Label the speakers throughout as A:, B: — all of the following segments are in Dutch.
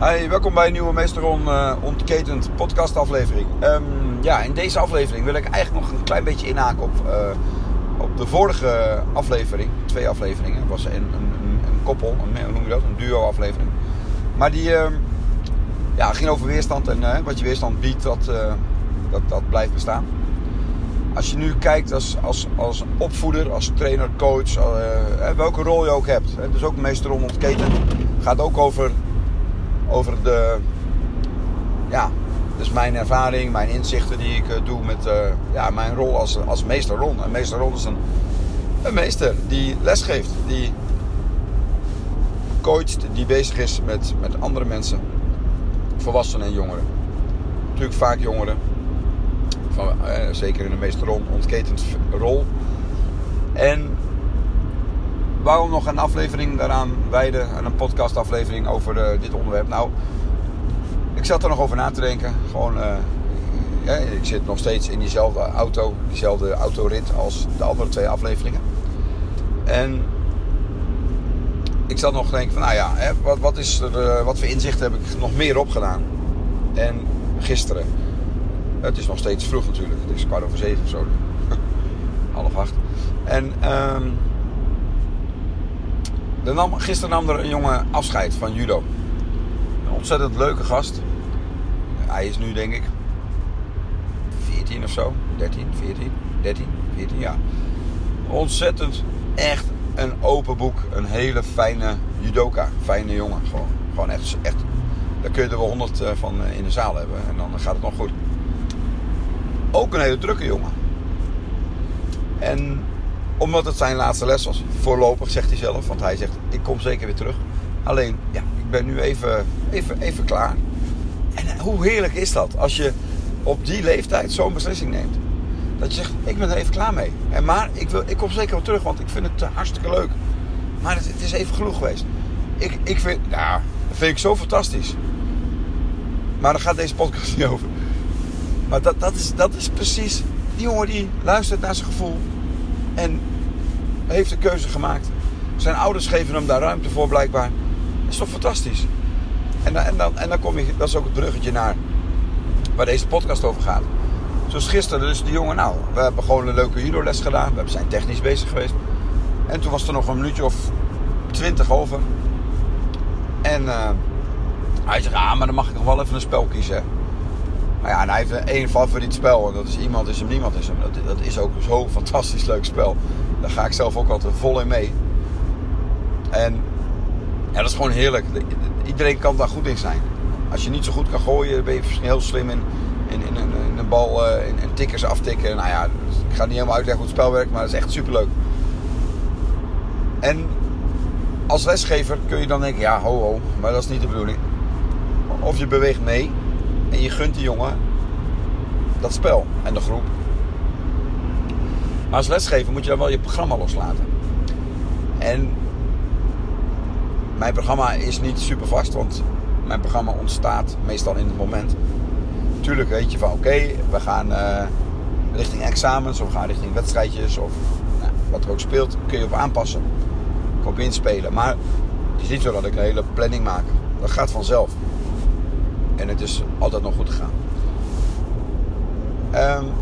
A: Hi, welkom bij een nieuwe Meesteron uh, Ontketend podcast aflevering. Um, ja, in deze aflevering wil ik eigenlijk nog een klein beetje inhaken op, uh, op de vorige aflevering. Twee afleveringen. Het was een, een, een, koppel, een, hoe noem je dat? Een duo aflevering. Maar die uh, ja, ging over weerstand en uh, wat je weerstand biedt, dat, dat, dat blijft bestaan. Als je nu kijkt als, als, als opvoeder, als trainer, coach, welke rol je ook hebt. Dus ook Meesteron Ontketend gaat ook over over de, ja, dus mijn ervaring, mijn inzichten die ik eh, doe met uh, ja, mijn rol als, als meester Ron. En meester Ron is een, een meester die lesgeeft, die coacht, die bezig is met, met andere mensen, volwassenen en jongeren. Natuurlijk vaak jongeren, van, eh, zeker in de meester Ron, ontketend rol. En waarom nog een aflevering daaraan wijden, een podcastaflevering over uh, dit onderwerp? Nou, ik zat er nog over na te denken. Gewoon, ja, ik zit nog steeds in diezelfde auto, diezelfde autorit als de andere twee afleveringen. En ik zat nog te denken van, nou ja, hè, wat, wat, is er, uh, wat voor inzicht heb ik nog meer opgedaan? En gisteren, het is nog steeds vroeg natuurlijk, het is kwart over zeven of zo, half acht. En... Um, gisteren nam er een jongen afscheid van judo. Een ontzettend leuke gast. Hij is nu denk ik 14 of zo. 13, 14, 13, 14 jaar. Ontzettend echt een open boek. Een hele fijne judoka. Fijne jongen. Gewoon, gewoon echt, echt. Daar kun je er wel 100 eh, van eh, in de zaal hebben. En dan gaat het nog goed. Ook een hele drukke jongen. En omdat het zijn laatste les was. Voorlopig zegt hij zelf. Want hij zegt, ik kom zeker weer terug. Alleen, ja, ik ben nu even, even, even klaar. En hoe heerlijk is dat als je op die leeftijd zo'n beslissing neemt. Dat je zegt, ik ben er even klaar mee. En maar ik, wil, ik kom zeker weer terug, want ik vind het hartstikke leuk. Maar het, is even genoeg geweest. Ik, ik vind, ja, dat vind ik zo fantastisch. Maar daar gaat deze podcast niet over. Maar dat, dat, is, dat is precies die jongen die luistert naar zijn gevoel. En heeft de keuze gemaakt. Zijn ouders geven hem daar ruimte voor blijkbaar. Dat is toch fantastisch? En, en, dan, en dan kom je, dat is ook het bruggetje naar waar deze podcast over gaat. Zoals gisteren, dus die jongen, nou, we hebben gewoon een leuke judo-les gedaan. We zijn technisch bezig geweest. En toen was er nog een minuutje of twintig over. En uh, hij zegt, ah, maar dan mag ik nog wel even een spel kiezen. Maar ja, en hij heeft één favoriet spel. En dat is iemand is hem, niemand is hem. Dat, dat is ook zo'n fantastisch leuk spel. Daar ga ik zelf ook altijd vol in mee. En ja, dat is gewoon heerlijk. Iedereen kan daar goed in zijn. Als je niet zo goed kan gooien, ben je heel slim in, in, in, in een bal in, in tikkers aftikken. Nou ja, ik ga niet helemaal uitleggen hoe het spel werkt, maar het is echt superleuk. En als lesgever kun je dan denken, ja, ho, ho, maar dat is niet de bedoeling. Of je beweegt mee en je gunt die jongen dat spel en de groep. Maar als lesgever moet je dan wel je programma loslaten. En mijn programma is niet super vast, want mijn programma ontstaat meestal in het moment. Tuurlijk weet je van oké, we gaan uh, richting examens of we gaan richting wedstrijdjes of nou, wat er ook speelt, kun je op aanpassen. Op inspelen. Maar het is niet zo dat ik een hele planning maak. Dat gaat vanzelf. En het is altijd nog goed gegaan. Um,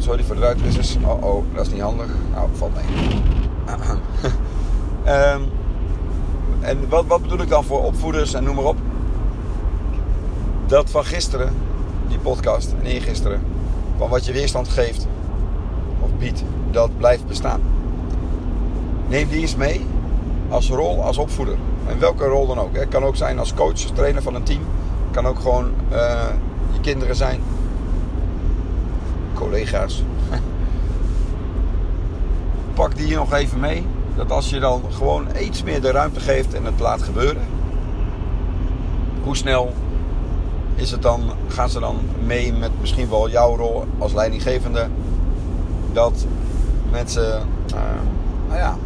A: sorry voor de ruitwissers. Oh oh, dat is niet handig. Nou, valt mee. um, en wat, wat bedoel ik dan voor opvoeders en noem maar op? Dat van gisteren, die podcast en eergisteren, van wat je weerstand geeft of biedt, dat blijft bestaan. Neem die eens mee als rol als opvoeder. En welke rol dan ook. Het kan ook zijn als coach, trainer van een team. Het kan ook gewoon uh, je kinderen zijn. Collega's. Pak die nog even mee. Dat als je dan gewoon iets meer de ruimte geeft en het laat gebeuren. Hoe snel is het dan, gaan ze dan mee met misschien wel jouw rol als leidinggevende. Dat mensen uh, nou ja,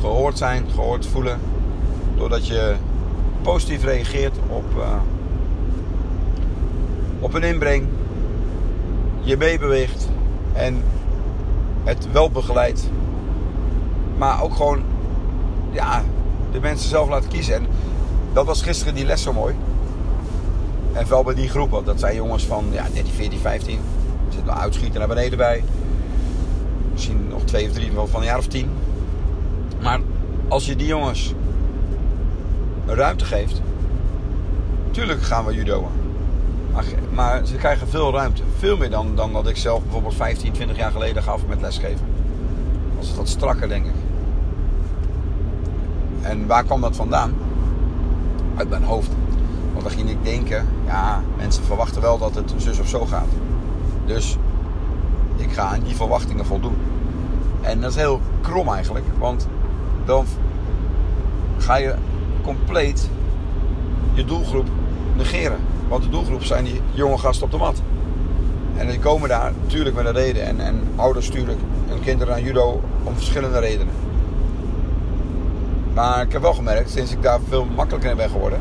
A: gehoord zijn, gehoord voelen. Doordat je positief reageert op, uh, op een inbreng. Je meebeweegt en het wel begeleidt. Maar ook gewoon ja, de mensen zelf laten kiezen. En dat was gisteren die les zo mooi. En vooral bij die groep, want dat zijn jongens van ja, 13, 14, 15. Er zit een uitschieter naar beneden bij. Misschien nog twee of drie van een jaar of tien. Maar als je die jongens ruimte geeft, tuurlijk gaan we judoën. Maar, ze krijgen veel ruimte. Veel meer dan, dan dat ik zelf bijvoorbeeld 15, 20 jaar geleden gaf met lesgeven. Was het wat strakker, denk ik. En waar kwam dat vandaan? Uit mijn hoofd. Want dan ging ik denken, ja, mensen verwachten wel dat het zus of zo gaat. Dus ik ga aan die verwachtingen voldoen. En dat is heel krom eigenlijk, want dan ga je compleet je doelgroep negeren. Want de doelgroep zijn die jonge gasten op de mat. En die komen daar natuurlijk met een reden. En, en ouders sturen hun kinderen aan judo om verschillende redenen. Maar ik heb wel gemerkt, sinds ik daar veel makkelijker in ben geworden.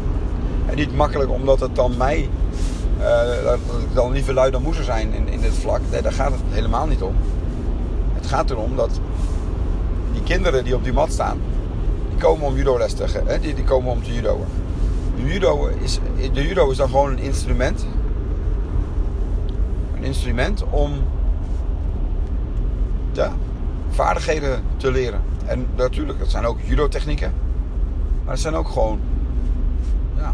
A: En niet makkelijk omdat het dan mij, uh, dat ik dan liever lui dan moeser zijn in, in dit vlak. Nee, daar gaat het helemaal niet om. Het gaat erom dat die kinderen die op die mat staan, die komen om judo les te die, die komen om te judoën. De judo, is, de judo is dan gewoon een instrument. Een instrument om ja, vaardigheden te leren. En natuurlijk, dat zijn ook judo-technieken. Maar het zijn ook gewoon, ja,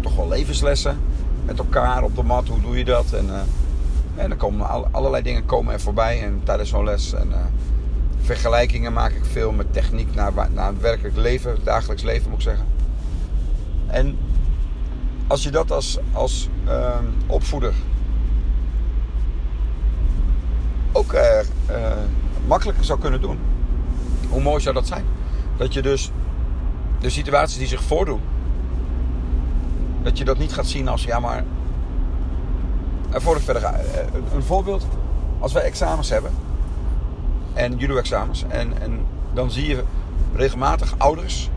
A: toch wel levenslessen. Met elkaar op de mat, hoe doe je dat? En, uh, en dan komen allerlei dingen komen er voorbij en tijdens zo'n les. En, uh, vergelijkingen maak ik veel met techniek naar, naar het werkelijk leven, het dagelijks leven moet ik zeggen. En als je dat als, als uh, opvoeder ook uh, uh, makkelijker zou kunnen doen, hoe mooi zou dat zijn? Dat je dus de situaties die zich voordoen, dat je dat niet gaat zien als ja, maar. Voor ik verder ga, een voorbeeld: als wij examens hebben en judo-examens, en, en dan zie je regelmatig ouders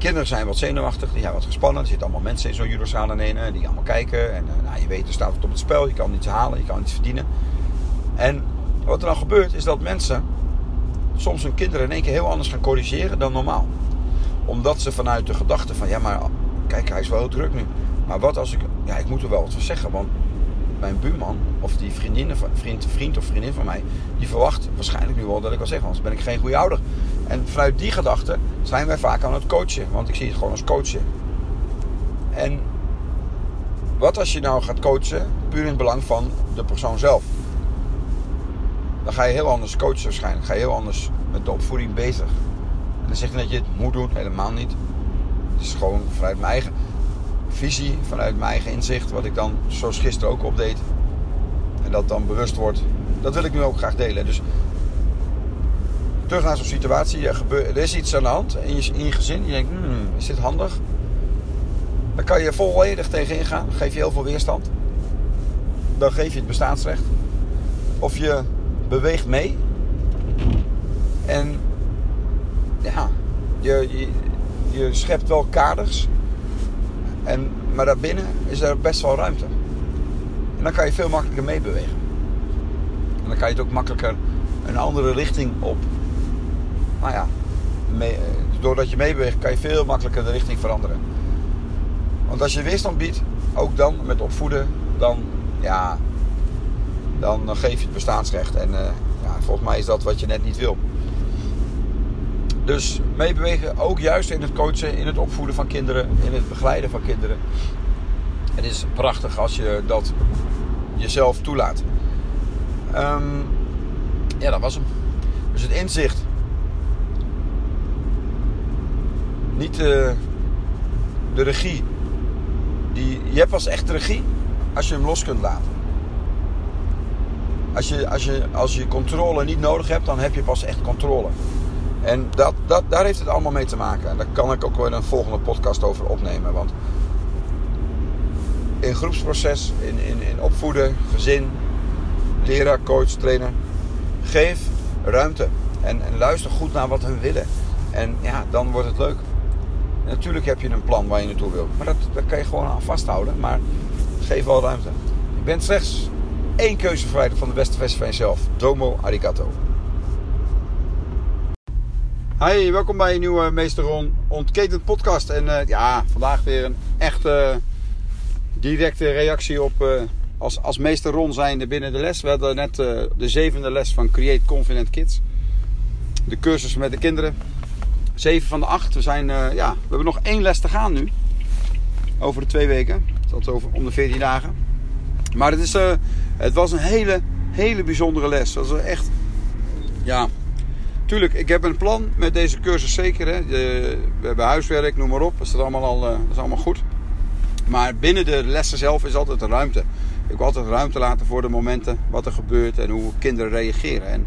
A: kinderen zijn wat zenuwachtig, die zijn wat gespannen. Er zitten allemaal mensen in zo'n judozaal in ene die allemaal kijken. En uh, nou, je weet, er staat wat op het spel. Je kan iets halen, je kan iets verdienen. En wat er dan gebeurt, is dat mensen soms hun kinderen in één keer heel anders gaan corrigeren dan normaal. Omdat ze vanuit de gedachte van, ja maar kijk, hij is wel heel druk nu. Maar wat als ik, ja ik moet er wel wat van zeggen, want mijn buurman of die vriendin, vriend, vriend of vriendin van mij, die verwacht waarschijnlijk nu wel dat ik wel zeg, anders ben ik geen goede ouder. En vanuit die gedachte zijn wij vaak aan het coachen, want ik zie het gewoon als coachen. En wat als je nou gaat coachen, puur in het belang van de persoon zelf? Dan ga je heel anders coachen waarschijnlijk. Ga je heel anders met de opvoeding bezig. En dan zeg je dat je het moet doen, helemaal niet. Het is gewoon vanuit mijn eigen visie, vanuit mijn eigen inzicht, wat ik dan zoals gisteren ook opdeed. En dat dan bewust wordt. Dat wil ik nu ook graag delen. Dus terug naar zo'n situatie. Er, er, is iets aan de hand in je, in je gezin. Je denkt, hmm, is dit handig? Dan kan je volledig tegenin gaan. Geef je heel veel weerstand. Dan geef je het bestaansrecht. Of je beweegt mee. En ja, je, je, je schept wel kaders. En, maar daarbinnen is er best wel ruimte. En dan kan je veel makkelijker meebewegen. En dan kan je het ook makkelijker een andere richting op. Nou ja, mee, doordat je meebeweegt kan je veel makkelijker de richting veranderen. Want als je weerstand biedt, ook dan met opvoeden, dan, ja, dan, dan geef je het bestaansrecht. En uh, ja, volgens mij is dat wat je net niet wil. Dus meebewegen ook juist in het coachen, in het opvoeden van kinderen, in het begeleiden van kinderen. Het is prachtig als je dat jezelf toelaat. Um, ja, dat was hem. Dus het inzicht. Niet uh, de regie. Die, je hebt pas echt regie als je hem los kunt laten. Als je, als, je, als je controle niet nodig hebt, dan heb je pas echt controle. En dat, dat, daar heeft het allemaal mee te maken. En daar kan ik ook wel een volgende podcast over opnemen. Want in groepsproces, in, in, in opvoeden, gezin, leraar, coach, trainer. Geef ruimte. En, en luister goed naar wat hun willen. En ja, dan wordt het leuk. Natuurlijk heb je een plan waar je naartoe wil. Maar dat, dat kan je gewoon aan vasthouden. Maar geef wel ruimte. Je bent slechts één keuze verwijderd van de beste versie van jezelf. Domo arigato. Hi, welkom bij een nieuwe Meester Ron Ontketend podcast. En uh, ja, vandaag weer een echte directe reactie op uh, als, als Meester Ron zijnde binnen de les. We hadden net de zevende les van Create Confident Kids. De cursus met de kinderen. Zeven van de acht. We, zijn, ja, we hebben nog één les te gaan nu. Over de twee weken. Dat over om de 14 dagen. Maar het, is, het was een hele, hele bijzondere les. Dat was echt, ja, tuurlijk, ik heb een plan met deze cursus zeker. Hè. We hebben huiswerk, noem maar op. Dat is allemaal, al, uh, dat is allemaal goed. Maar binnen de lessen zelf is altijd ruimte. Ik wil altijd ruimte laten voor de momenten, wat er gebeurt en hoe kinderen reageren. En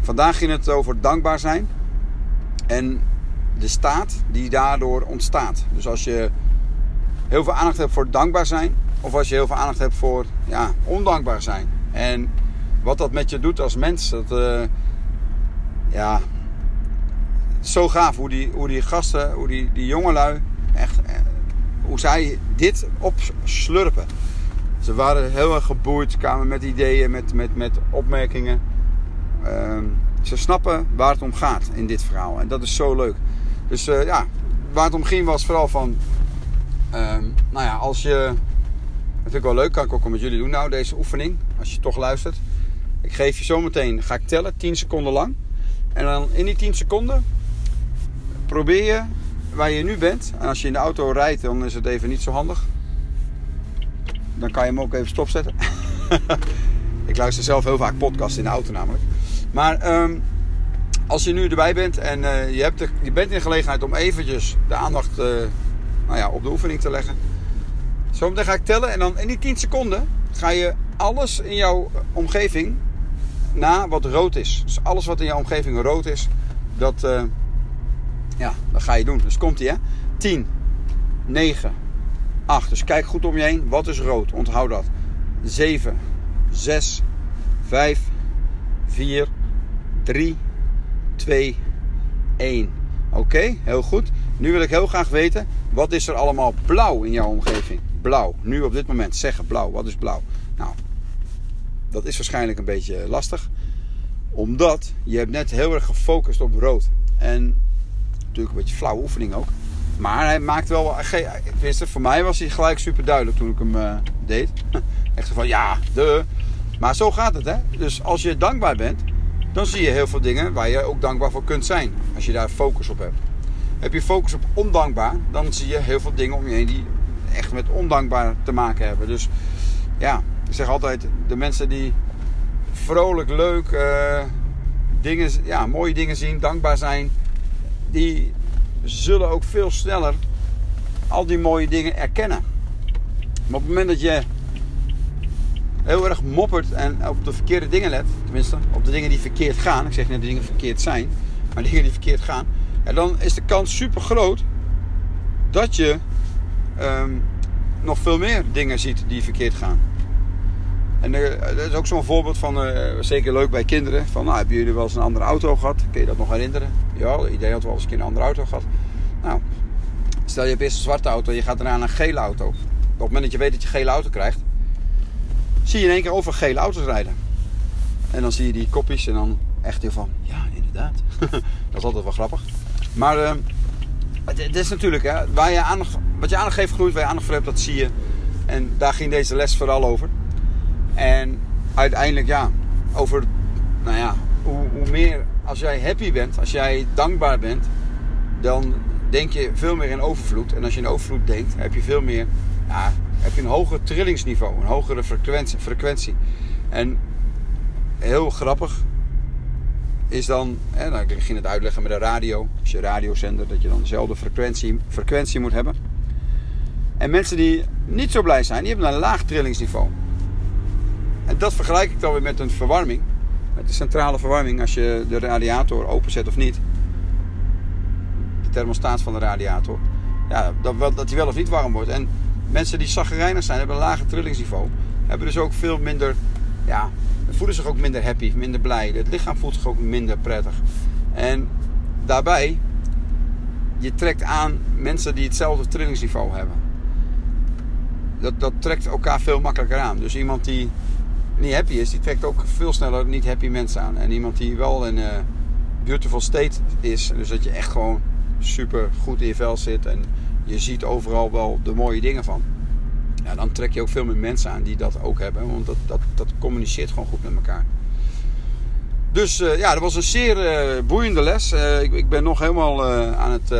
A: vandaag ging het over dankbaar zijn en de staat die daardoor ontstaat. Dus als je heel veel aandacht hebt voor dankbaar zijn, of als je heel veel aandacht hebt voor ja, ondankbaar zijn. En wat dat met je doet als mens, dat, uh, ja, zo gaaf hoe die, hoe die gasten, hoe die, die jongelui, echt, eh, hoe zij dit opslurpen. Ze waren heel erg geboeid, kwamen met ideeën, met, met, met opmerkingen. Uh, ze snappen waar het om gaat in dit verhaal. En dat is zo leuk. Dus uh, ja, waar het om ging was vooral van... Uh, nou ja, als je... Dat vind ik wel leuk, kan ik ook met jullie doen nou, deze oefening. Als je toch luistert. Ik geef je zometeen, ga ik tellen, 10 seconden lang. En dan in die 10 seconden probeer je waar je nu bent. En als je in de auto rijdt, dan is het even niet zo handig. Dan kan je hem ook even stopzetten. ik luister zelf heel vaak podcasts in de auto namelijk. Maar um, als je nu erbij bent en uh, je, hebt de, je bent in de gelegenheid om eventjes de aandacht uh, nou ja, op de oefening te leggen. Zometeen ga ik tellen en dan in die 10 seconden ga je alles in jouw omgeving na wat rood is. Dus alles wat in jouw omgeving rood is, dat, uh, ja, dat ga je doen. Dus komt ie hè. 10, 9, 8. Dus kijk goed om je heen. Wat is rood? Onthoud dat. 7, 6, 5, 4, 3, 2, 1. Oké, heel goed. Nu wil ik heel graag weten, wat is er allemaal blauw in jouw omgeving? Blauw. Nu op dit moment zeggen blauw. Wat is blauw? Nou, dat is waarschijnlijk een beetje lastig. Omdat je hebt net heel erg gefocust op rood. En natuurlijk een beetje flauwe oefening ook. Maar hij maakt wel... Voor mij was hij gelijk super duidelijk toen ik hem uh, deed. Echt van ja, de. Maar zo gaat het hè. Dus als je dankbaar bent, dan zie je heel veel dingen waar je ook dankbaar voor kunt zijn. Als je daar focus op hebt. Heb je focus op ondankbaar, dan zie je heel veel dingen om je heen die echt met ondankbaar te maken hebben. Dus ja, ik zeg altijd, de mensen die vrolijk, leuk, uh, dingen, ja, mooie dingen zien, dankbaar zijn, die zullen ook veel sneller al die mooie dingen erkennen. Maar op het moment dat je heel erg moppert en op de verkeerde dingen let, tenminste op de dingen die verkeerd gaan, ik zeg niet dat de dingen verkeerd zijn, maar dingen die verkeerd gaan, ja, dan is de kans super groot dat je um, nog veel meer dingen ziet die verkeerd gaan. En dat is ook zo'n voorbeeld van, uh, zeker leuk bij kinderen. Van, nou, hebben jullie wel eens een andere auto gehad? Kun je dat nog herinneren? Ja, iedereen had wel eens een keer een andere auto gehad. Nou, stel je hebt eerst een zwarte auto en je gaat daarna naar een gele auto. Op het moment dat je weet dat je een gele auto krijgt, zie je in één keer over gele auto's rijden. En dan zie je die kopjes en dan echt heel van, ja, inderdaad. dat is altijd wel grappig. Maar uh, het, is natuurlijk, hè, waar je aandacht, wat je aandacht geeft groeit, waar je aandacht voor hebt, dat zie je. En daar ging deze les vooral over. En uiteindelijk, ja, over, nou ja, hoe, hoe meer, als jij happy bent, als jij dankbaar bent, dan denk je veel meer in overvloed. En als je in overvloed denkt, heb je veel meer, ja, heb je een hoger trillingsniveau, een hogere frequentie. frequentie. En heel grappig is dan, hè, nou, ik ging het uitleggen met een radio, als je radiozender, dat je dan dezelfde frequentie, frequentie moet hebben. En mensen die niet zo blij zijn, die hebben een laag trillingsniveau. En dat vergelijk ik dan weer met een verwarming. Met de centrale verwarming als je de radiator openzet of niet. De thermostaat van de radiator. Ja, dat, dat die wel of niet warm wordt. En mensen die zaggerijnig zijn, hebben een lager trillingsniveau. Hebben dus ook veel minder, ja, voelen zich ook minder happy, minder blij. Het lichaam voelt zich ook minder prettig. En daarbij, je trekt aan mensen die hetzelfde trillingsniveau hebben. Dat, dat trekt elkaar veel makkelijker aan. Dus iemand die niet happy is, die trekt ook veel sneller niet happy mensen aan. En iemand die wel een, uh, beautiful state is. Dus dat je echt gewoon super goed in je vel zit en je ziet overal wel de mooie dingen van. Ja, dan trek je ook veel meer mensen aan die dat ook hebben. Want dat, dat, dat communiceert gewoon goed met elkaar. Dus uh, ja, dat was een zeer uh, boeiende les. Uh, ik, ik, ben nog helemaal aan, het,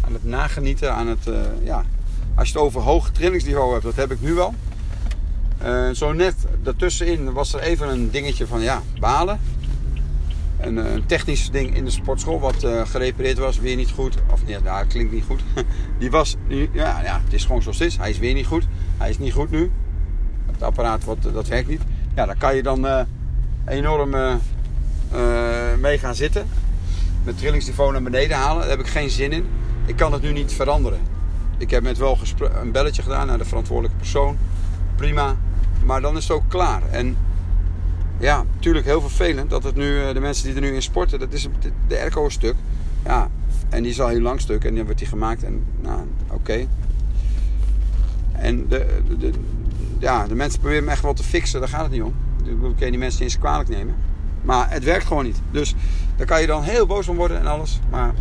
A: aan het nagenieten. Aan het, ja. Als je het over hoog trillingsniveau hebt, dat heb ik nu wel. zo net daartussenin was er even een dingetje van ja, balen. Een, een technisch ding in de sportschool wat gerepareerd was, weer niet goed. Of nee, nou, klinkt niet goed. Die was, ja, ja, het is gewoon zoals het is. Hij is weer niet goed. Hij is niet goed nu. Het apparaat wat, dat werkt niet. Ja, daar kan je dan enorm mee gaan zitten. Mijn trillingsniveau naar beneden halen. Daar heb ik geen zin in. Ik kan het nu niet veranderen. Ik heb net wel een belletje gedaan naar de verantwoordelijke persoon. Prima. Maar dan is het ook klaar. En ja, natuurlijk heel vervelend dat het nu, eh, de mensen die er nu in sporten, dat is de airco stuk. Ja, en die is al heel lang stuk en dan wordt die gemaakt en nou, oké. En de, de, ja, de mensen proberen me echt wel te fixen, daar gaat het niet om. Ik kan die mensen niet eens kwalijk nemen. Maar het werkt gewoon niet. Dus daar kan je dan heel boos om worden en alles. Maar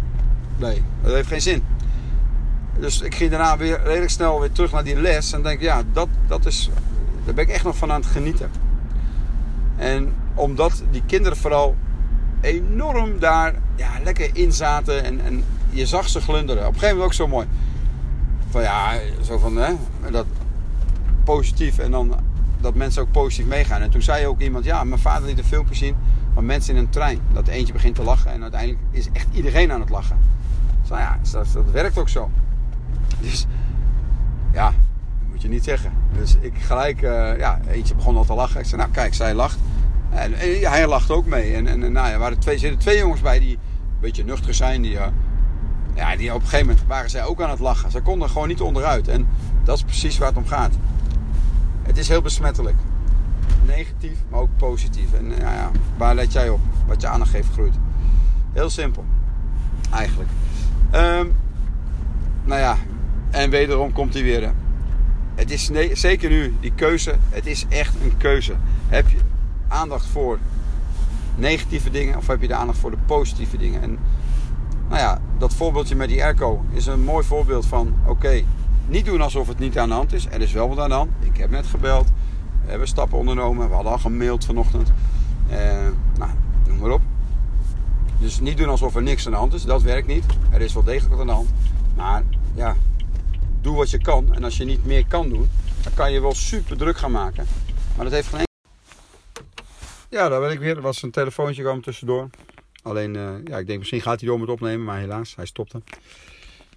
A: nee, dat heeft geen zin. Dus ik ging daarna weer redelijk snel weer terug naar die les. En denk, ja, dat, dat is, daar ben ik echt nog van aan het genieten. En omdat die kinderen vooral enorm daar ja, lekker in zaten. En, en je zag ze glunderen. Op een gegeven moment ook zo mooi. Van ja, zo van hè, dat positief. En dan dat mensen ook positief meegaan. En toen zei ook iemand, ja, mijn vader liet een filmpje zien van mensen in een trein. Dat eentje begint te lachen en uiteindelijk is echt iedereen aan het lachen. Dus ja, dat, dat werkt ook zo. Dus ja, je niet zeggen. Dus ik gelijk, uh, ja, eentje begon al te lachen. Ik zei, nou kijk, zij lacht. En, hij lacht ook mee. En, en nou er waren twee, zitten twee jongens bij die een beetje nuchter zijn. Die, uh, ja, die op een gegeven moment waren zij ook aan het lachen. Ze konden gewoon niet onderuit. En dat is precies waar het om gaat. Het is heel besmettelijk. Negatief, maar ook positief. En ja, ja, waar let jij op? Wat je aandacht geeft groeit. Heel simpel. Eigenlijk. Um, nou ja, en wederom komt hij weer. Het is zeker nu die keuze. Het is echt een keuze. Heb je aandacht voor negatieve dingen of heb je de aandacht voor de positieve dingen? En nou ja, dat voorbeeldje met die airco is een mooi voorbeeld van: oké, niet doen alsof het niet aan de hand is. Er is wel wat aan de hand. Ik heb net gebeld. We hebben stappen ondernomen. We hadden al gemaild vanochtend. Uh, nou, noem maar op. Dus niet doen alsof er niks aan de hand is. Dat werkt niet. Er is wel degelijk wat aan de hand. Maar ja, doe wat je kan. En als je niet meer kan doen, dan kan je wel super druk gaan maken. Maar dat heeft geen Ja, daar ben ik weer. Er was een telefoontje kwam tussendoor. Alleen, uh, ja, ik denk misschien gaat hij door met opnemen. Maar helaas, hij stopte.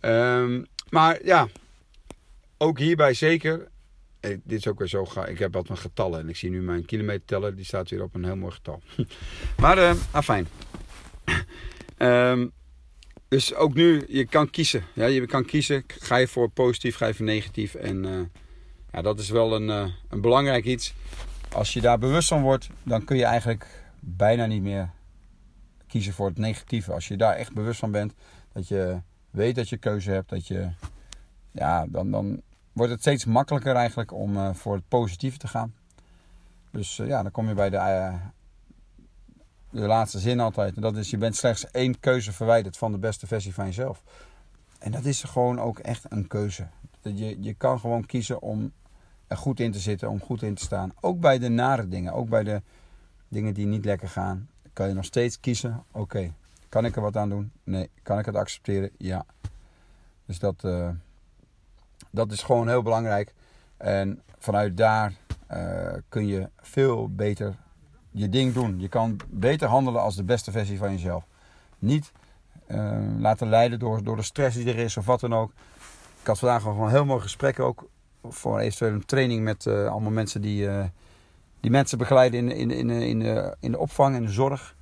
A: Um, maar ja, ook hierbij zeker. dit is ook weer zo. Ik heb wat mijn getallen. En ik zie nu mijn kilometerteller. Die staat weer op een heel mooi getal. maar, uh, afijn. um, dus ook nu, je kan kiezen. Ja, je kan kiezen. Ga je voor positief, ga je voor negatief. En uh, ja, dat is wel een, uh, een belangrijk iets. Als je daar bewust van wordt, dan kun je eigenlijk bijna niet meer kiezen voor het negatieve. Als je daar echt bewust van bent, dat je weet dat je keuze hebt, dat je, ja, dan, dan wordt het steeds makkelijker eigenlijk om uh, voor het positieve te gaan. Dus ja, dan kom je bij de, de laatste zin altijd. En dat is, je bent slechts één keuze verwijderd van de beste versie van jezelf. En dat is gewoon ook echt een keuze. Je, je kan gewoon kiezen om er goed in te zitten, om goed in te staan. Ook bij de nare dingen, ook bij de dingen die niet lekker gaan. Kan je nog steeds kiezen, oké, kan ik er wat aan doen? Nee. Kan ik het accepteren? Ja. Dus dat dat is gewoon heel belangrijk. En vanuit daar uh, kun je veel beter je ding doen. Je kan beter handelen als de beste versie van jezelf. Niet uh, laten leiden door, door de stress die er is of wat dan ook. Ik had vandaag gewoon heel mooi gesprekken ook voor eventueel een training met uh, allemaal mensen die, die mensen begeleiden in, in, in, in, de, in de opvang en de zorg.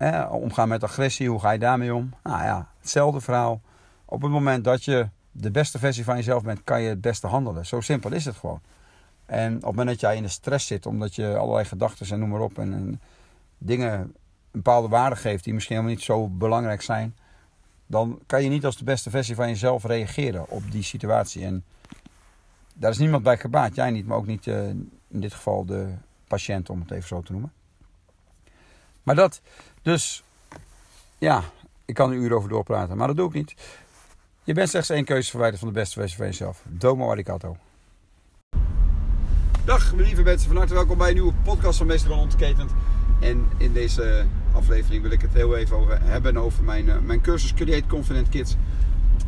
A: Eh, omgaan met agressie, hoe ga je daarmee om? Nou ja, hetzelfde verhaal. Op het moment dat je de beste versie van jezelf bent, kan je het beste handelen. Zo simpel is het gewoon. En op het moment dat jij in de stress zit, omdat je allerlei gedachten en noem maar op, en, en dingen een bepaalde waarde geeft die misschien helemaal niet zo belangrijk zijn, dan kan je niet als de beste versie van jezelf reageren op die situatie. En daar is niemand bij gebaat. Jij niet, maar ook niet uh, in dit geval de patiënt, om het even zo te noemen. Maar dat, dus, ja, ik kan er uren over doorpraten, maar dat doe ik niet. Je bent slechts één keuze verwijderd van de beste versie van jezelf. Domo arigato. Dag, lieve mensen. Van harte welkom bij een nieuwe podcast van Meester Ontketend. En in deze aflevering wil ik het heel even over hebben over mijn, uh, mijn cursus Create Confident Kids.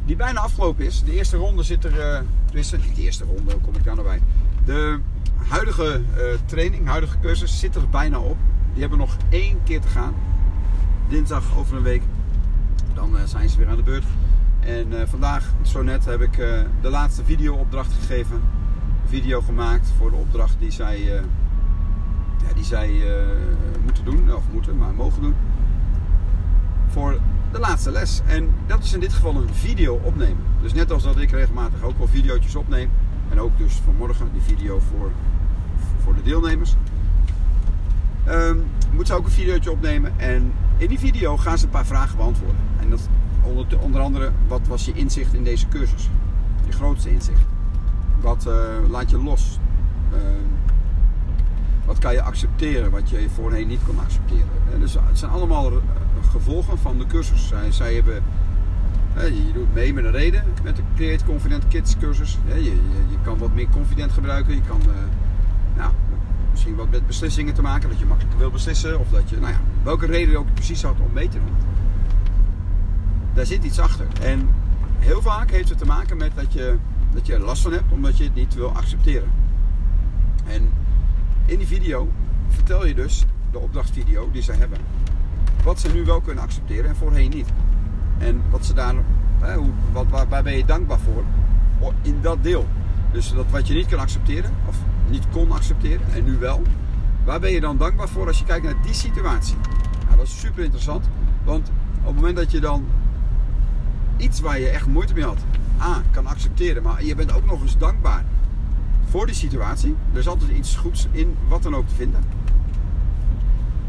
A: Die bijna afgelopen is. De eerste ronde zit er, uh, tenminste niet de eerste ronde, kom ik daar nog bij. De huidige uh, training, huidige cursus zit er bijna op. Die hebben nog één keer te gaan. Dinsdag over een week. Dan zijn ze weer aan de beurt. En vandaag, zo net, heb ik de laatste video-opdracht gegeven. Video gemaakt voor de opdracht die zij, ja, die zij moeten doen, of moeten, maar mogen doen. Voor de laatste les. En dat is in dit geval een video opnemen. Dus net als dat ik regelmatig ook wel video's opneem. En ook dus vanmorgen die video voor, voor de deelnemers. Um, moet ze ook een videootje opnemen. En in die video gaan ze een paar vragen beantwoorden. En dat onder, onder andere, wat was je inzicht in deze cursus? Je grootste inzicht. Wat uh, laat je los? Uh, wat kan je accepteren wat je voorheen niet kon accepteren? En dus het zijn allemaal eh, gevolgen van de cursus. Zij, zij hebben, je doet mee met een reden met de Create Confident Kids cursus. Je, je, je kan wat meer confident gebruiken. Je kan nou, misschien wat met beslissingen te maken, dat je makkelijker wil beslissen. Of dat je, nou ja, welke reden je ook precies had om mee te doen. Daar zit iets achter. En heel vaak heeft het te maken met dat je, dat je er last van hebt, omdat je het niet wil accepteren. En in die video vertel je dus, de opdrachtvideo die ze hebben, wat ze nu wel kunnen accepteren en voorheen niet. En wat ze daar, hoe, wat, waar, waar ben je dankbaar voor in dat deel. Dus dat wat je niet kan accepteren, of niet kon accepteren en nu wel. Waar ben je dan dankbaar voor als je kijkt naar die situatie? Nou, dat is super interessant, want op het moment dat je dan iets waar je echt moeite mee had, Kan accepteren, maar je bent ook nog eens dankbaar voor die situatie. Er is altijd iets goeds in wat dan ook te vinden.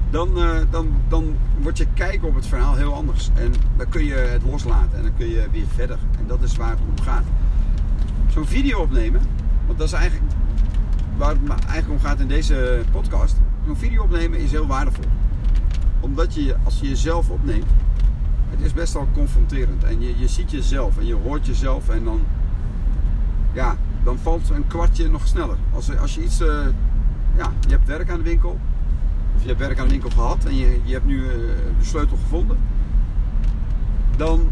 A: Dan, uh, dan, dan wordt je kijken op het verhaal heel anders. En dan kun je het loslaten en dan kun je weer verder. En dat is waar het om gaat. Zo'n video opnemen, want dat is eigenlijk waar het eigenlijk om gaat in deze podcast. Zo'n video opnemen is heel waardevol. Omdat je, als je jezelf opneemt, het is best wel confronterend. En je, je ziet jezelf en je hoort jezelf en dan, ja, dan valt een kwartje nog sneller. Als, als je iets, uh, ja, je hebt werk aan de winkel, of je hebt werk aan de winkel gehad en je, je hebt nu uh, de sleutel gevonden, dan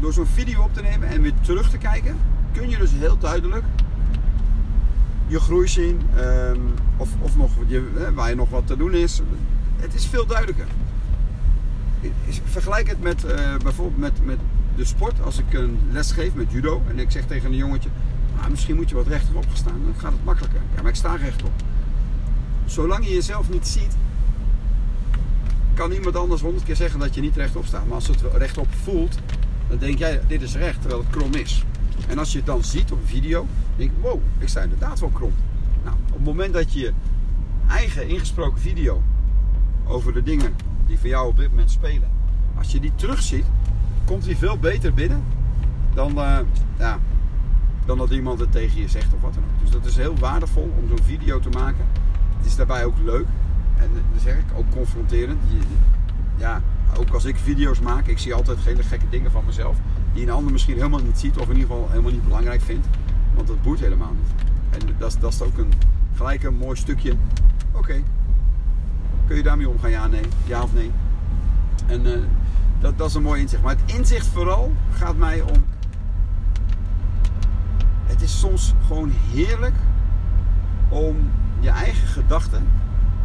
A: door zo'n video op te nemen en weer terug te kijken, kun je dus heel duidelijk je groei zien, um, of, of nog je, waar je nog wat te doen is. Het is veel duidelijker. Vergelijk het met uh, bijvoorbeeld met, met de sport. Als ik een les geef met judo en ik zeg tegen een jongetje: ah, misschien moet je wat rechterop gaan staan, dan gaat het makkelijker. Ja, maar ik sta rechtop. Zolang je jezelf niet ziet, kan iemand anders honderd keer zeggen dat je niet rechtop staat. Maar als het rechtop voelt, dan denk jij, dit is recht, terwijl het krom is. En als je het dan ziet op een video, denk je, wow, ik sta inderdaad wel krom. Nou, op het moment dat je je eigen ingesproken video over de dingen die voor jou op dit moment spelen, als je die terugziet, komt die veel beter binnen dan, uh, ja, dan dat iemand het tegen je zegt of wat dan ook. Dus dat is heel waardevol om zo'n video te maken. Het is daarbij ook leuk. En dan zeg ik ook confronterend. Ja, ook als ik video's maak, ik zie altijd hele gekke dingen van mezelf. Die een ander misschien helemaal niet ziet of in ieder geval helemaal niet belangrijk vindt. Want dat boeit helemaal niet. En dat, dat is ook een, gelijk een mooi stukje. Oké, kun je daarmee omgaan? Ja, nee. Ja of nee? En uh, dat, dat is een mooi inzicht. Maar het inzicht vooral gaat mij om het is soms gewoon heerlijk om je eigen gedachten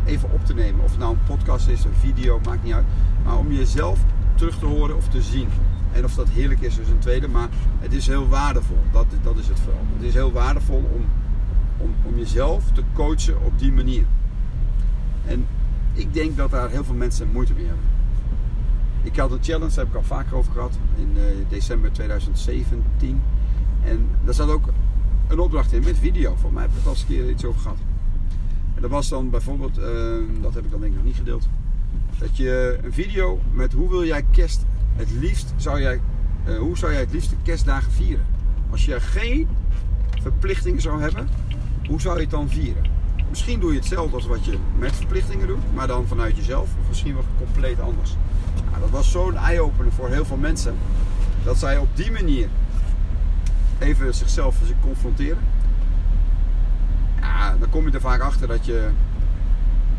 A: even op te nemen. Of het nou een podcast is, een video, maakt niet uit. Maar om jezelf terug te horen of te zien. En of dat heerlijk is, is een tweede. Maar het is heel waardevol. Dat, dat is het vooral. Het is heel waardevol om, om, om jezelf te coachen op die manier. En ik denk dat daar heel veel mensen moeite mee hebben. Ik had een challenge, daar heb ik al vaker over gehad. In uh, december 2017. En daar zat ook een opdracht in met video. Voor mij heb ik het al eens een keer iets over gehad. En dat was dan bijvoorbeeld, uh, dat heb ik dan denk ik nog niet gedeeld. Dat je een video met hoe wil jij kerst het liefst zou jij, uh, hoe zou jij het liefst de kerstdagen vieren? Als je geen verplichtingen zou hebben, hoe zou je het dan vieren?
B: Misschien doe je hetzelfde als wat je met verplichtingen doet, maar dan vanuit jezelf. Of misschien wat compleet anders. Nou, dat was zo'n eye-opener voor heel veel mensen. Dat zij op die manier even zichzelf confronteren. Ja, dan kom je er vaak achter dat je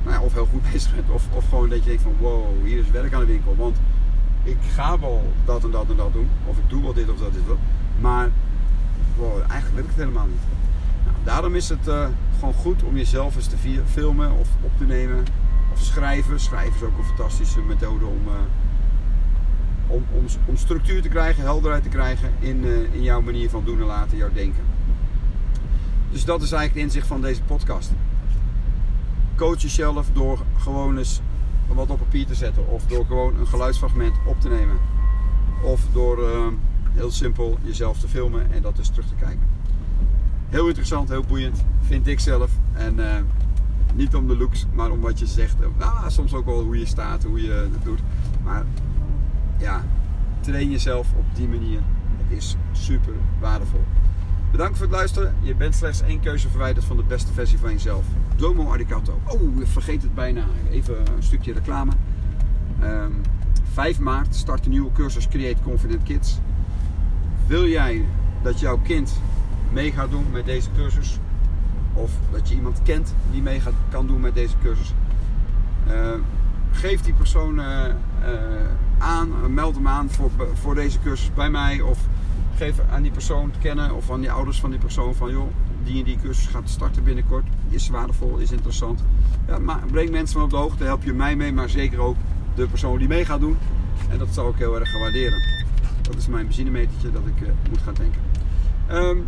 B: nou ja, of heel goed bezig bent. Of, of gewoon dat je denkt van wow, hier is werk aan de winkel. Want ik ga wel dat en dat en dat doen. Of ik doe wel dit of dat dit wel. Maar wow, eigenlijk wil ik het helemaal niet. Daarom is het uh, gewoon goed om jezelf eens te filmen of op te nemen. Of schrijven. Schrijven is ook een fantastische methode om, uh, om, om, structuur te krijgen, helderheid te krijgen in, uh, in jouw manier van doen en laten, jouw denken. Dus dat is eigenlijk het inzicht van deze podcast. Coach jezelf door gewoon eens wat op papier te zetten. Of door gewoon een geluidsfragment op te nemen. Of door heel simpel jezelf te filmen en dat dus terug te kijken. Heel interessant, heel boeiend, vind ik zelf. En uh, niet om de looks, maar om wat je zegt. Nou, soms ook wel hoe je staat, hoe je het doet. Maar ja, train jezelf op die manier. Het is super waardevol. Bedankt voor het luisteren. Je bent slechts één keuze verwijderd van de beste versie van jezelf. Domo Arigato. Oh, vergeet het bijna. Even een stukje reclame. Um, ehm, 5 maart start een nieuwe cursus Create Confident Kids. Wil jij dat jouw kind mee gaat doen met deze cursus? Of dat je iemand kent die mee gaat, kan doen met deze cursus? Uh, geef die persoon uh, aan, meld hem aan voor, voor deze cursus bij mij. Of geef aan die persoon te kennen of aan die ouders van die persoon van joh, die en die cursus gaat starten binnenkort. Is waardevol, is interessant. Ja, maar breng mensen van op de hoogte, help je mij mee, maar zeker ook de persoon die mee gaat doen. En dat zal ik heel erg gaan waarderen. Dat is mijn benzinemetertje dat ik moet gaan denken. Um,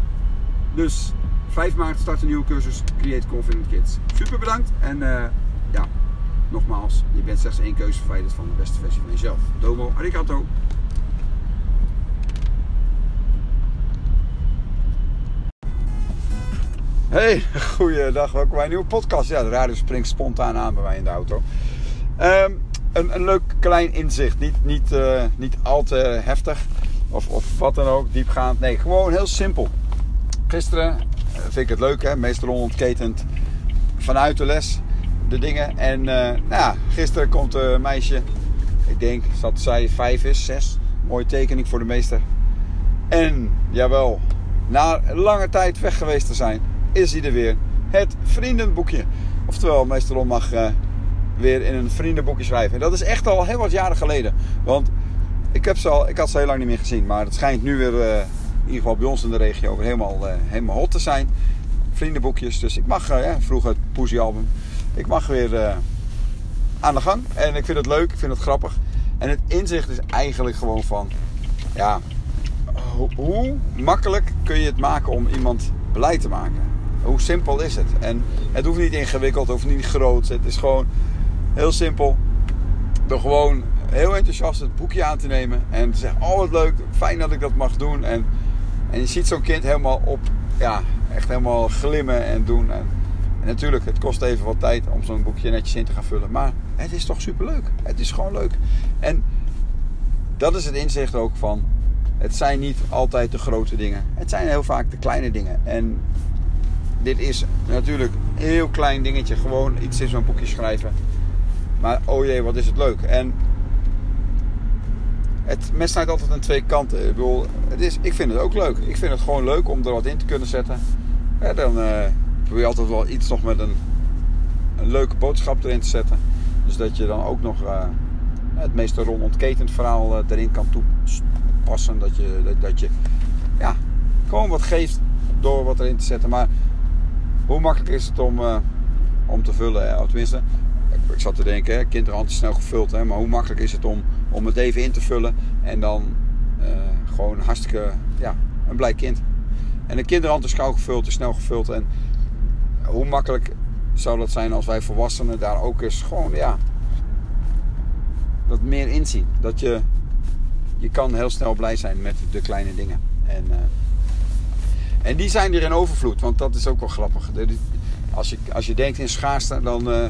B: dus 5 maart start een nieuwe cursus Create Confident Kids. Super bedankt en uh, ja, nogmaals, je bent slechts één keuze verwijderd van de beste versie van jezelf. Domo, arigato.
A: Hey, goeiedag. Welkom bij een nieuwe podcast. Ja, de radio springt spontaan aan bij mij in de auto. Um, een, een leuk klein inzicht. Niet, niet, uh, niet al te heftig of, of wat dan ook, diepgaand. Nee, gewoon heel simpel. Gisteren uh, vind ik het leuk, hè? meestal onontketend vanuit de les de dingen. En uh, nou ja, gisteren komt een meisje, ik denk dat zij vijf is, zes. Mooie tekening voor de meester. En jawel, na lange tijd weg geweest te zijn is hij er weer. Het vriendenboekje. Oftewel, meester Ron mag uh, weer in een vriendenboekje schrijven. En dat is echt al heel wat jaren geleden. Want ik, heb ze al, ik had ze heel lang niet meer gezien. Maar het schijnt nu weer, ieder geval bij ons in de regio, weer helemaal, uh, helemaal hot te zijn. Vriendenboekjes. Dus ik mag, ja, vroeger het Poesie album. Ik mag weer aan de gang. En ik vind het leuk, ik vind het grappig. En het inzicht is eigenlijk gewoon van... Ja, hoe makkelijk kun je het maken om iemand blij te maken? Hoe simpel is het? En het hoeft niet ingewikkeld, het hoeft niet groot. Het is gewoon heel simpel. Door gewoon heel enthousiast het boekje aan te nemen. En te zeggen, oh wat leuk, fijn dat ik dat mag doen. En, en je ziet zo'n kind helemaal op, ja, echt helemaal glimmen en doen. En, natuurlijk, het kost even wat tijd om zo'n boekje netjes in te gaan vullen. Maar het is toch superleuk. Het is gewoon leuk. En dat is het inzicht ook van... Het zijn niet altijd de grote dingen. Het zijn heel vaak de kleine dingen. En dit is natuurlijk een heel klein dingetje. Gewoon iets in zo'n boekje schrijven. Maar oh jee, wat is het leuk. En het mes snijdt altijd aan twee kanten. Ik bedoel, het is, ik vind het ook leuk. Ik vind het gewoon leuk om er wat in te kunnen zetten. Dan uh, probeer je altijd wel iets nog met een, een leuke boodschap erin te zetten. Dus dat je dan ook nog uh, het meeste rond ontketend verhaal uh, erin kan toepassen. Dat je, dat, dat je ja, gewoon wat geeft door wat erin te zetten. Maar hoe makkelijk is het om, om te vullen? Hè? ik, ik, zat te denken, kinderhand is snel gevuld. Hè? Maar hoe makkelijk is het om, om het even in te vullen en dan uh, gewoon hartstikke ja, een blij kind. En een kinderhand is gauw gevuld, is snel gevuld. En hoe makkelijk zou dat zijn als wij volwassenen daar ook eens gewoon, ja, dat meer inzien. Dat je, je kan heel snel blij zijn met de kleine dingen. En... Uh, en die zijn er in overvloed, want dat is ook wel grappig. Als je, als je denkt in schaarste, dan, uh,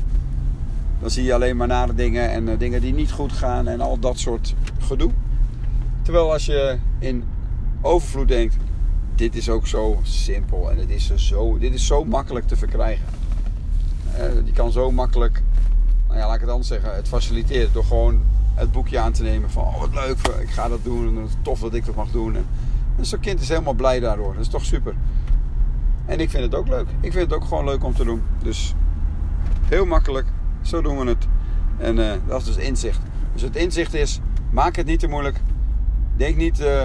A: dan zie je alleen maar nare dingen en uh, dingen die niet goed gaan en al dat soort gedoe. Terwijl als je in overvloed denkt, dit is ook zo simpel en dit is, zo, dit is zo makkelijk te verkrijgen.
B: die kan zo makkelijk, nou ja, laat ik het anders zeggen, het faciliteren door gewoon het boekje aan te nemen van, oh wat leuk, ik ga dat doen en het tof dat ik dat mag doen. En, en zo'n kind is helemaal blij daardoor. Dat is toch super. En ik vind het ook leuk. Ik vind het ook gewoon leuk om te doen. Dus heel makkelijk. Zo doen we het. En uh, dat is dus inzicht. Dus het inzicht is, maak het niet te moeilijk. Denk niet... Uh,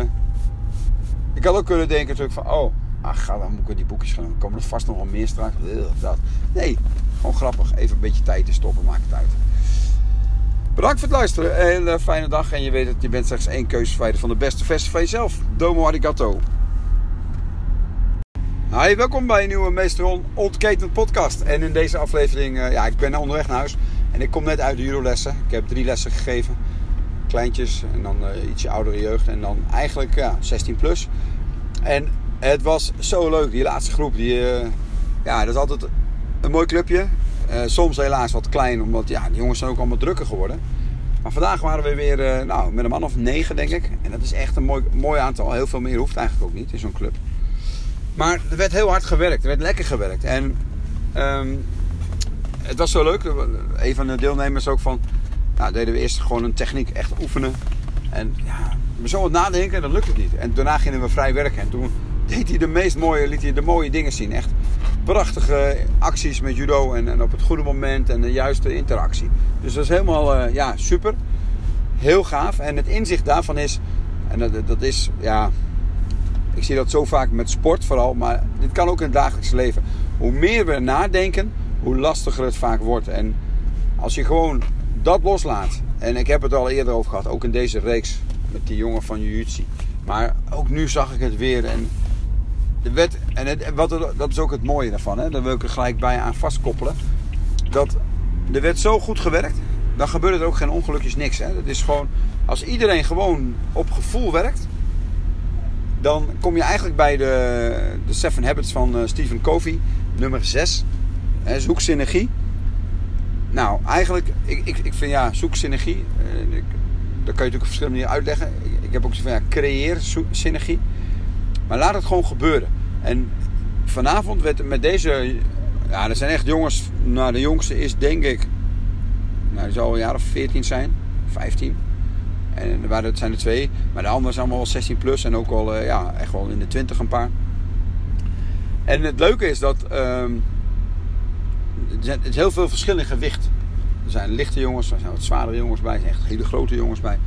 B: ik had ook kunnen denken natuurlijk van, oh, ach, dan moet ik die boekjes gaan doen. Komen er vast nog wel meer straks. Dat. Nee, gewoon grappig. Even een beetje tijd te stoppen, maakt het uit. Bedankt voor het luisteren. Een hele fijne dag. En je weet dat je bent slechts één keuzeverwijder van de beste versie van jezelf. Domo arigato. Hi, welkom bij een nieuwe Meester Ontketend podcast. En in deze aflevering, uh, ja, ik ben onderweg naar huis. En ik kom net uit de judo-lessen. Ik heb drie lessen gegeven. Kleintjes en dan uh, ietsje oudere jeugd. En dan eigenlijk ja, 16 plus. En het was zo leuk, die laatste groep. Die, uh, ja, dat is altijd een mooi clubje. soms helaas wat klein, omdat ja, de jongens zijn ook allemaal drukker geworden. Maar vandaag waren we weer nou, met een man of negen, denk ik. En dat is echt een mooi, mooi aantal. Heel veel meer hoeft eigenlijk ook niet in zo'n club. Maar er werd heel hard gewerkt. Er werd lekker gewerkt. En um, het was zo leuk. Een van de deelnemers ook van... Nou, deden we eerst gewoon een techniek echt oefenen. En ja, zo wat nadenken, dat lukte niet. En daarna gingen we vrij werken. En toen deed hij de meest mooie, liet hij de mooie dingen zien. Echt prachtige acties met judo. En, en op het goede moment en de juiste interactie. Dus dat is helemaal uh, ja, super. Heel gaaf. En het inzicht daarvan is... En dat, dat is, ja, ik zie dat zo vaak met sport vooral, maar dit kan ook in het dagelijks leven. Hoe meer we nadenken, hoe lastiger het vaak wordt. En als je gewoon dat loslaat, en ik heb het al eerder over gehad, ook in deze reeks met die jongen van Jiu-Jitsu. Maar ook nu zag ik het weer. En, de wet, en het, wat, dat is ook het mooie daarvan, hè? daar wil ik er gelijk bij aan vastkoppelen. Dat er werd zo goed gewerkt, dan gebeurt er ook geen ongelukjes, niks. Hè? Dat is gewoon, als iedereen gewoon op gevoel werkt, dan kom je eigenlijk bij de, de Seven Habits van uh, Stephen Covey, nummer 6. Hè, zoek synergie. Nou, eigenlijk, ik, ik, ik vind ja, zoek synergie. Uh, ik, dat kan je natuurlijk op verschillende manieren uitleggen. Ik, ik heb ook zoiets van ja, creëer synergie. Maar laat het gewoon gebeuren. En vanavond werd met deze, ja, er zijn echt jongens. Nou, de jongste is denk ik, nou, die zal een jaar of 14 zijn, 15. En waren, het zijn er twee. Maar de anderen zijn allemaal wel 16 plus. En ook al uh, ja, echt wel in de 20 een paar. En het leuke is dat um, er is heel veel verschil in gewicht. Er zijn lichte jongens, er zijn wat zwaardere jongens bij, er zijn echt hele grote jongens bij.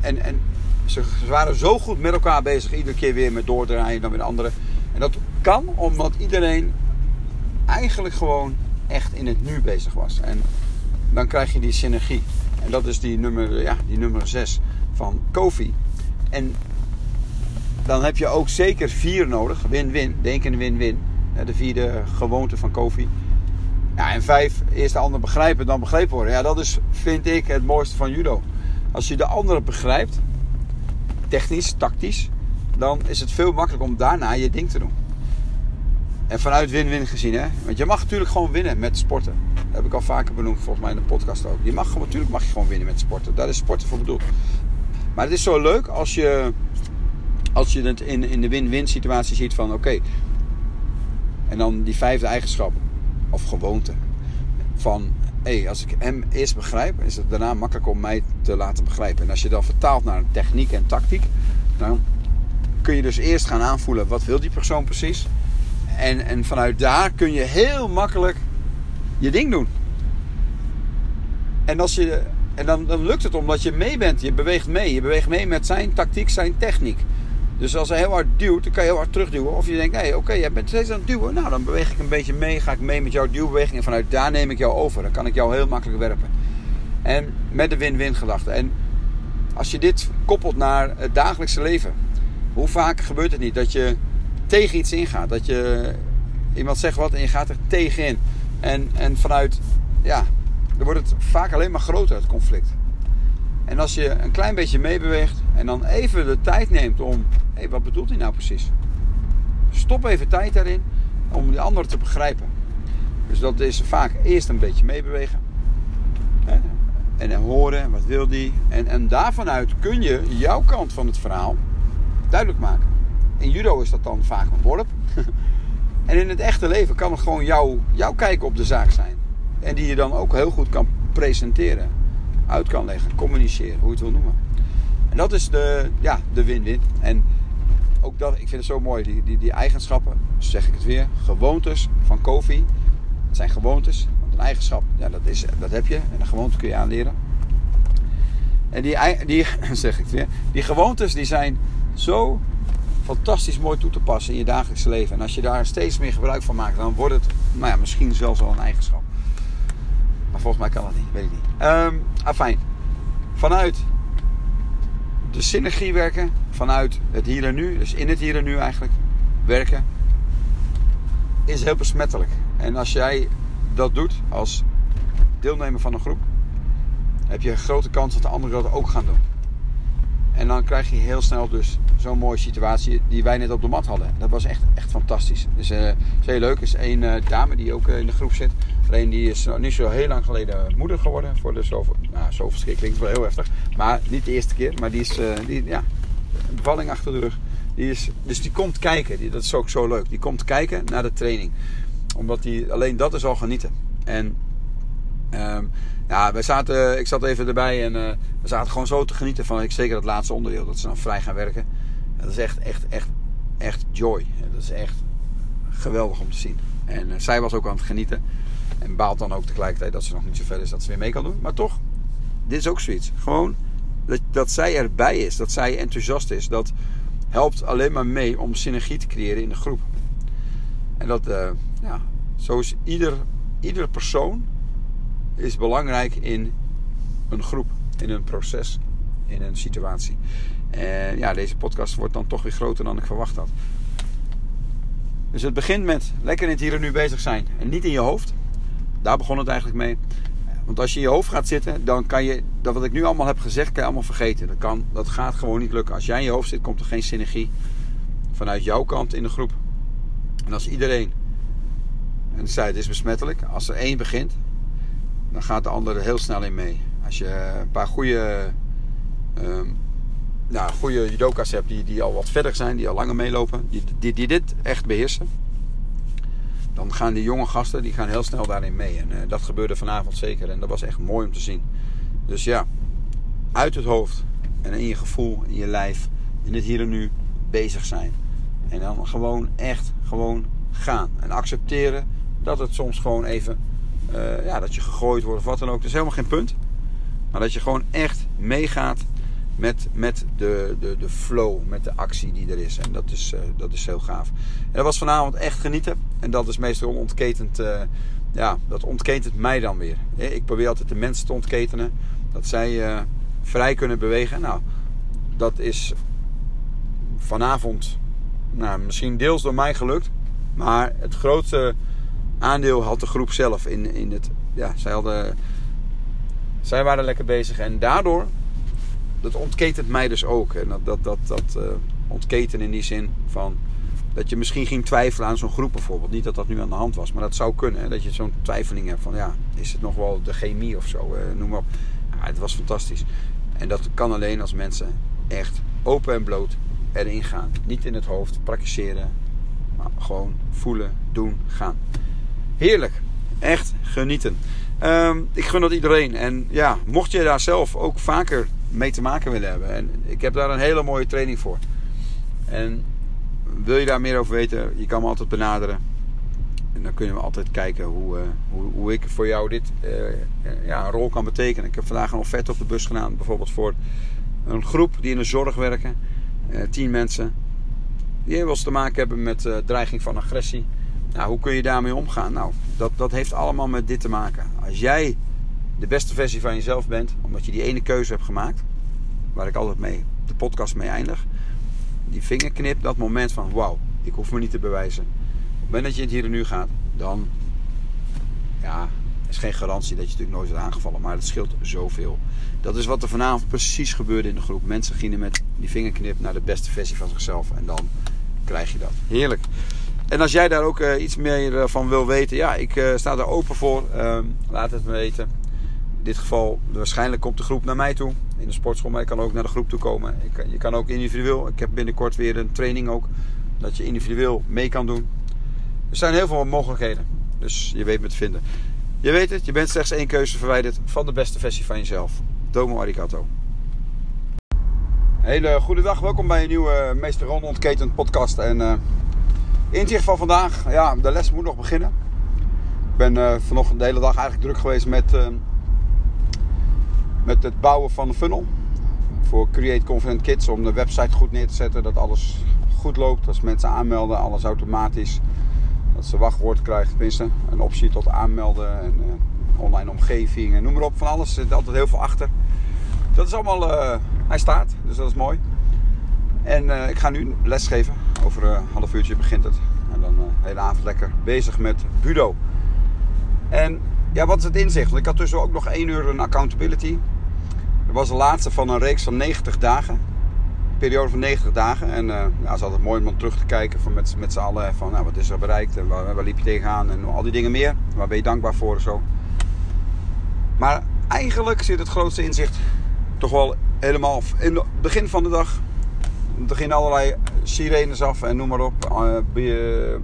B: En, en ze, waren zo goed met elkaar bezig, iedere keer weer met doordraaien dan weer de andere. En dat kan omdat iedereen eigenlijk gewoon echt in het nu bezig was. En dan krijg je die synergie. En dat is die nummer, ja, die nummer 6 van Kofi. En dan heb je ook zeker vier nodig. Win-win. Denk in win-win. De vierde gewoonte van Kofi. Ja, en vijf, eerst de ander begrijpen, dan begrepen worden. Ja, dat is, vind ik, het mooiste van judo. Als je de andere begrijpt, technisch, tactisch, dan is het veel makkelijker om daarna je ding te doen. En vanuit win-win gezien, hè. Want je mag natuurlijk gewoon winnen met sporten. Dat heb ik al vaker benoemd, volgens mij in de podcast ook. Je mag gewoon, natuurlijk mag je gewoon winnen met sporten. Daar is sporten voor bedoeld. Maar het is zo leuk als je, als je het in, in de win-win situatie ziet van... Oké, en dan die vijfde eigenschap. Of gewoonte. Van, hé, als ik hem eerst begrijp... is het daarna makkelijk om mij te laten begrijpen. En als je dan vertaalt naar techniek en tactiek... dan kun je dus eerst gaan aanvoelen... wat wil die persoon precies... En, en vanuit daar kun je heel makkelijk je ding doen. En, als je, en dan, dan lukt het omdat je mee bent. Je beweegt mee. Je beweegt mee met zijn tactiek, zijn techniek. Dus als hij heel hard duwt, dan kan je heel hard terugduwen. Of je denkt, hey, oké, je bent steeds aan het duwen. Nou, dan beweeg ik een beetje mee. Ga ik mee met jouw duwbeweging. En vanuit daar neem ik jou over. Dan kan ik jou heel makkelijk werpen. En met de win-win gedachte. En als je dit koppelt naar het dagelijkse leven. Hoe vaak gebeurt het niet dat je tegen iets ingaat. Dat je iemand zegt wat en je gaat er tegenin. En, en vanuit, ja, dan wordt het vaak alleen maar groter, het conflict. En als je een klein beetje meebeweegt en dan even de tijd neemt om, hé, hey, wat bedoelt hij nou precies? Stop even tijd daarin om die ander te begrijpen. Dus dat is vaak eerst een beetje meebewegen. En horen, wat wil die? En, en daarvan uit kun je jouw kant van het verhaal duidelijk maken. In judo is dat dan vaak een worp. en in het echte leven kan het gewoon jouw, jouw kijk op de zaak zijn. En die je dan ook heel goed kan presenteren. Uit kan leggen, communiceren, hoe je het wil noemen. En dat is de, ja, de win-win. En ook dat, ik vind het zo mooi, die, die, die eigenschappen, zeg ik het weer, gewoontes van Kofi. Het zijn gewoontes, want een eigenschap, ja, dat, is, dat heb je en een gewoonte kun je aanleren. En die, die, zeg ik het weer, die gewoontes die zijn zo fantastisch mooi toe te passen in je dagelijkse leven. En als je daar steeds meer gebruik van maakt, dan wordt het nou ja, misschien zelfs al een eigenschap. Maar volgens mij kan dat niet, weet ik niet. Um, afijn, vanuit de synergie werken, vanuit het hier en nu, dus in het hier en nu eigenlijk werken, is heel besmettelijk. En als jij dat doet als deelnemer van een groep, heb je een grote kans dat de anderen dat ook gaan doen. En dan krijg je heel snel dus zo'n mooie situatie die wij net op de mat hadden. Dat was echt, echt fantastisch. Dus uh, is heel leuk. Is één uh, dame die ook uh, in de groep zit. Alleen die is niet zo heel lang geleden moeder geworden. Voor de zoveel, nou, zo verschrikkelijk, wel heel heftig. Maar niet de eerste keer. Maar die is, die, ja, bevalling achter de rug. Die is, dus die komt kijken. Die, dat is ook zo leuk. Die komt kijken naar de training. Omdat die, alleen dat is al genieten. En um, ja, wij zaten, ik zat even erbij en uh, we zaten gewoon zo te genieten van ik, zeker dat laatste onderdeel. Dat ze dan vrij gaan werken. Dat is echt, echt, echt, echt joy. Dat is echt geweldig om te zien. En uh, zij was ook aan het genieten. En baalt dan ook tegelijkertijd dat ze nog niet zo ver is dat ze weer mee kan doen. Maar toch, dit is ook zoiets. Gewoon dat, dat zij erbij is. Dat zij enthousiast is. Dat helpt alleen maar mee om synergie te creëren in de groep. En dat, ja, zo is ieder, iedere persoon is belangrijk in een groep, in een proces, in een situatie. En ja, deze podcast wordt dan toch weer groter dan ik verwacht had. Dus het begint met lekker in het hier en nu bezig zijn en niet in je hoofd. Daar begon het eigenlijk mee. Want als je in je hoofd gaat zitten, dan kan je dat wat ik nu allemaal heb gezegd, kan je allemaal vergeten. Dat, kan, dat gaat gewoon niet lukken. Als jij in je hoofd zit, komt er geen synergie vanuit jouw kant in de groep. En als iedereen, en zei het is besmettelijk, als er één begint, dan gaat de ander er heel snel in mee. Als je een paar goede, um, nou, goede judoka's hebt die, die al wat verder zijn, die al langer meelopen, die, die, dit echt beheersen, dan gaan die jonge gasten die gaan heel snel daarin mee. En uh, dat gebeurde vanavond zeker en dat was echt mooi om te zien. Dus ja, uit het hoofd en in je gevoel, in je lijf, in het hier en nu bezig zijn. En dan gewoon echt gewoon gaan. En accepteren dat het soms gewoon even uh, ja, dat je gegooid wordt of wat dan ook. Dat is helemaal geen punt. Maar dat je gewoon echt meegaat met, met de, de, de flow, met de actie die er is. En dat is, uh, dat is heel gaaf. En dat was vanavond echt genieten. En dat is meestal ontketend. Uh, ja, dat ontketent mij dan weer. Ik probeer altijd de mensen te ontketenen. Dat zij vrij kunnen bewegen. Nou, dat is vanavond nou, misschien deels door mij gelukt. Maar het grootste aandeel had de groep zelf in, in het. Ja, zij, hadden, zij waren lekker bezig en daardoor. Dat ontketent mij dus ook. En dat, dat, dat, dat uh, ontketen in die zin van. Dat je misschien ging twijfelen aan zo'n groep bijvoorbeeld. Niet dat dat nu aan de hand was, maar dat zou kunnen. Hè? Dat je zo'n twijfeling hebt van ja, is het nog wel de chemie of zo, uh, noem maar op. Ja, het was fantastisch. En dat kan alleen als mensen echt open en bloot erin gaan. Niet in het hoofd praktiseren, maar gewoon voelen, doen, gaan. Heerlijk. Echt genieten. Um, ik gun dat iedereen. En ja, mocht je daar zelf ook vaker mee te maken willen hebben. En ik heb daar een hele mooie training voor. En wil je daar meer over weten, je kan me altijd benaderen. En dan kunnen we altijd kijken hoe, uh, hoe, hoe, ik voor jou dit uh, ja, een rol kan betekenen. Ik heb vandaag een offerte op de bus gedaan. Bijvoorbeeld voor een groep die in de zorg werken. Uh, tien mensen. Die eens te maken hebben met dreiging van agressie. Nou, hoe kun je daarmee omgaan? Nou, dat, dat heeft allemaal met dit te maken. Als jij de beste versie van jezelf bent, omdat je die ene keuze hebt gemaakt, waar ik altijd mee de podcast mee eindig, die vingerknip, dat moment van wauw, ik hoef me niet te bewijzen. Op het moment dat je het hier en nu gaat, dan ja, is geen garantie dat je natuurlijk nooit wordt aangevallen, maar het scheelt zoveel. Dat is wat er vanavond precies gebeurde in de groep. Mensen gingen met die vingerknip naar de beste versie van zichzelf en dan krijg je dat. Heerlijk. En als jij daar ook uh, iets meer uh, van wil weten, ja, ik uh, sta daar open voor. Ehm, laat het me weten. In dit geval, waarschijnlijk komt de groep naar mij toe in de sportschool, maar je kan ook naar de groep toe komen. Je kan ook individueel. Ik heb binnenkort weer een training ook, dat je individueel mee kan doen. Er zijn heel veel mogelijkheden, dus je weet me te vinden.
A: Je weet het, je bent slechts één keuze verwijderd van de beste versie van jezelf. Domo arigato. Hele goede dag, welkom bij een nieuwe Meester Ron Ontketend podcast. En inzicht van vandaag, ja, de les moet nog beginnen. Ik ben uh, vanochtend de hele dag eigenlijk druk geweest met, uh, met het bouwen van een funnel. Voor Create Confident Kids, om de website goed neer te zetten, dat alles goed loopt. Als mensen aanmelden, alles automatisch. Dat ze wachtwoord krijgen, tenminste een optie tot aanmelden en online omgeving en noem maar op. Van alles zit altijd heel veel achter. Dat is allemaal, hij staat, dus dat is mooi. En uh, ik ga nu lesgeven. Over een half uurtje begint het. En dan uh, de hele avond lekker bezig met Budo. En ja, wat is het inzicht? Want ik had tussen ook nog één uur een accountability. Dat was de laatste van een reeks van 90 dagen. Een periode van 90 dagen. En ja, het is altijd mooi om terug te kijken van met, met z'n allen. Van nou, wat is er bereikt en waar, waar liep je tegenaan en al die dingen meer. Waar ben je dankbaar voor en zo. Maar eigenlijk zit het grootste inzicht toch wel helemaal in het begin van de dag. Er beginnen allerlei sirenes af en noem maar op. Uh,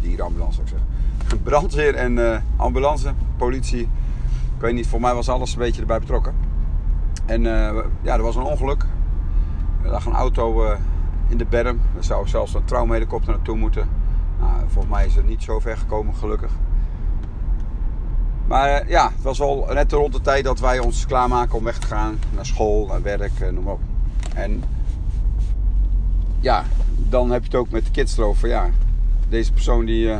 A: dierenambulance zou ik zeggen. Brandweer en uh, ambulance, politie. Ik weet niet, voor mij was alles een beetje erbij betrokken. En ja, er was een ongeluk. Er lag een auto in de berm. Er zou zelfs een traumahelikopter naartoe moeten. Nou, volgens mij is het niet zo ver gekomen, gelukkig. Maar ja, het was wel net rond de tijd dat wij ons klaarmaken om weg te gaan. Naar school, naar werk, noem maar op. En ja, dan heb je het ook met de kids erover. Ja, deze persoon die... Uh,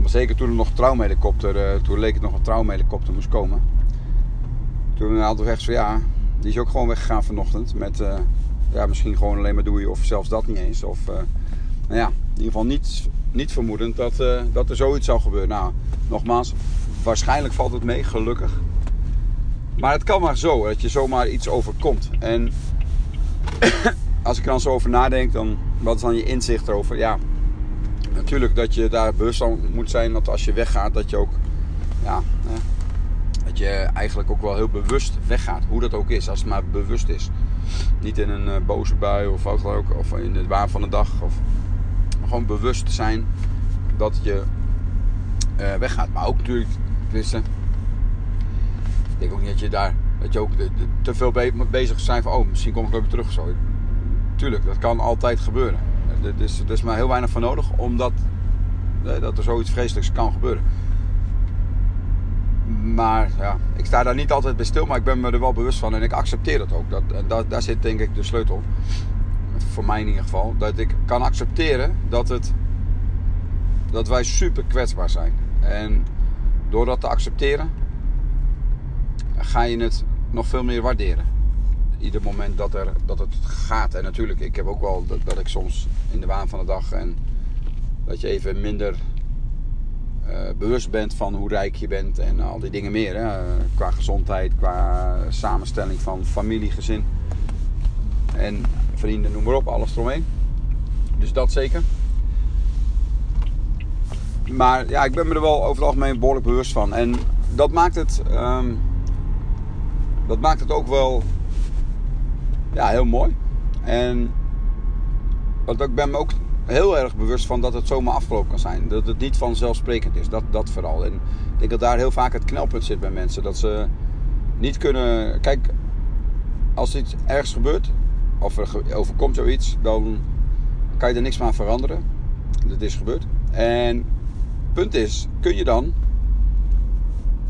A: maar zeker toen er nog een traumahelikopter... Uh, toen leek het nog een traumahelikopter moest komen. Toen hadden we echt zo ja... Die is ook gewoon weggegaan vanochtend. Met uh, ja, misschien gewoon alleen maar doei of zelfs dat niet eens. Of nou ja, in ieder geval niet, niet vermoedend dat, dat er zoiets zou gebeuren. Nou, nogmaals, waarschijnlijk valt het mee, gelukkig. Maar het kan maar zo, dat je zomaar iets overkomt. En als ik er dan zo over nadenk, dan wat is dan je inzicht erover? Ja, natuurlijk dat je daar bewust van moet zijn dat als je weggaat, dat je ook, ja, dat je eigenlijk ook wel heel bewust weggaat. Hoe dat ook is, als het maar bewust is. Niet in een uh, boze bui of wat ook, of in de waan van de dag. Of gewoon bewust zijn dat je uh, weggaat. Maar ook natuurlijk, wissen. Ik denk ook niet dat je daar, dat je ook te veel bezig zijn van, oh, misschien kom ik ook weer terug zo tuurlijk, dat kan altijd gebeuren. Er is, er is maar heel weinig van nodig omdat dat er zoiets vreselijks kan gebeuren. Maar ja, ik sta daar niet altijd bij stil, maar ik ben me er wel bewust van en ik accepteer dat ook. Dat, dat, daar zit denk ik de sleutel. Voor mij in ieder geval. Dat ik kan accepteren dat, het, dat wij super kwetsbaar zijn. En door dat te accepteren, ga je het nog veel meer waarderen ieder moment dat, er, dat het gaat. En natuurlijk, ik heb ook wel dat, ik soms in de waan van de dag en dat je even minder uh, bewust bent van hoe rijk je bent en al die dingen meer. Hè? Qua gezondheid, qua samenstelling van familie, gezin en vrienden, noem maar op, alles eromheen. Dus dat zeker. Maar ja, ik ben me er wel over het algemeen behoorlijk bewust van. En dat maakt het, um, dat maakt het ook wel ja, heel mooi. En want ik ben me ook heel erg bewust van dat het zomaar afgelopen kan zijn. Dat het niet vanzelfsprekend is. Dat, dat vooral. En ik denk dat daar heel vaak het knelpunt zit bij mensen. Dat ze niet kunnen. Kijk, als iets ergens gebeurt, of er overkomt zoiets, dan kan je er niks meer aan veranderen. Dat is gebeurd. En punt is, kun je dan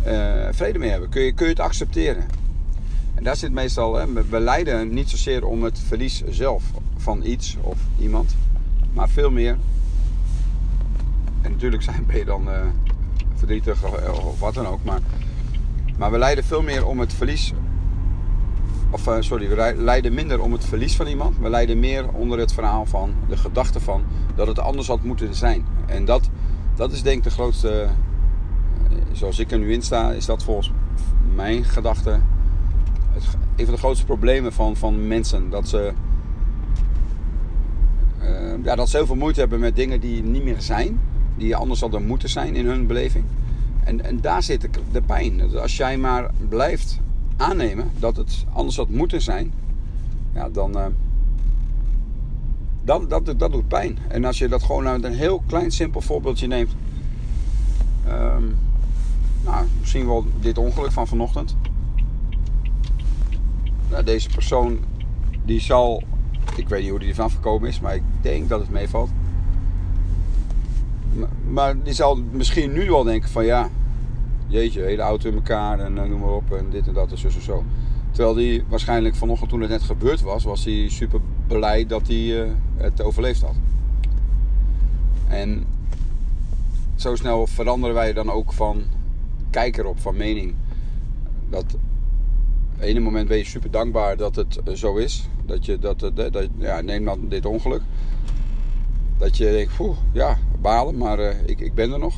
A: uh, vrede mee hebben? Kun je, kun je het accepteren? En daar zit meestal, hè, we lijden niet zozeer om het verlies zelf van iets of iemand, maar veel meer. En natuurlijk zijn, ben je dan uh, verdrietig of, of, wat dan ook, maar, maar we lijden veel meer om het verlies. Of uh, sorry, we lijden minder om het verlies van iemand. We lijden meer onder het verhaal van de gedachte van dat het anders had moeten zijn. En dat, dat is denk ik de grootste, eh, zoals ik er nu in sta, is dat volgens mijn gedachte een van de grootste problemen van, van mensen. Dat ze, uh, ja, dat ze heel veel moeite hebben met dingen die niet meer zijn. Die anders hadden moeten zijn in hun beleving. En, en daar zit de, de pijn. Als jij maar blijft aannemen dat het anders had moeten zijn. Ja, dan... Uh, dat, dat, dat doet pijn. En als je dat gewoon uit een heel klein simpel voorbeeldje neemt. Um,
B: nou, misschien wel dit ongeluk van vanochtend. Nou, deze persoon die zal, ik weet niet hoe die ervan gekomen is, maar ik denk dat het meevalt. Maar, die zal misschien nu wel denken van ja, jeetje, hele auto in elkaar en noem maar op en dit en dat en zo en zo. Terwijl die waarschijnlijk vanochtend toen het net gebeurd was, was hij super blij dat hij het overleefd had. En zo snel veranderen wij dan ook van kijker op, van mening. Dat ene moment ben je super dankbaar dat het zo is. Dat je dat, dat ja, neem dan dit ongeluk. Dat je denkt, poeh, ja, balen, maar uh, ik, ik ben er nog.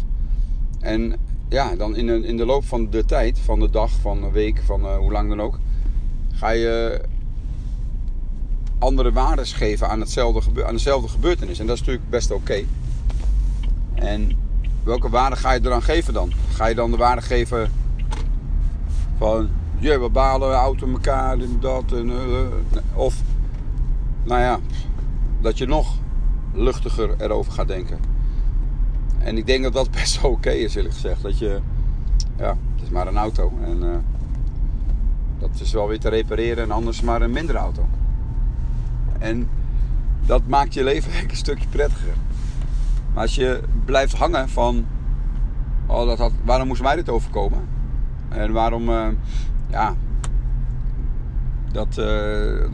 B: En ja, dan in de, in de loop van de tijd, van de dag, van een week, van uh, hoe lang dan ook, ga je andere waardes geven aan, hetzelfde, aan dezelfde gebeurtenis. En dat is natuurlijk best oké. En welke waarde ga je eraan geven dan? Ga je dan de waarde geven van, je, we balen, auto elkaar en dat en uh, of, nou ja, dat je nog luchtiger erover gaat denken. En ik denk dat dat best wel oké is, eerlijk gezegd. Dat je, ja, het is maar een auto en uh, dat is wel weer te repareren en anders maar een mindere auto. En dat maakt je leven een stukje prettiger. Maar als je blijft hangen van, oh, dat had, waarom moest mij dit overkomen? En waarom, ja, dat, uh,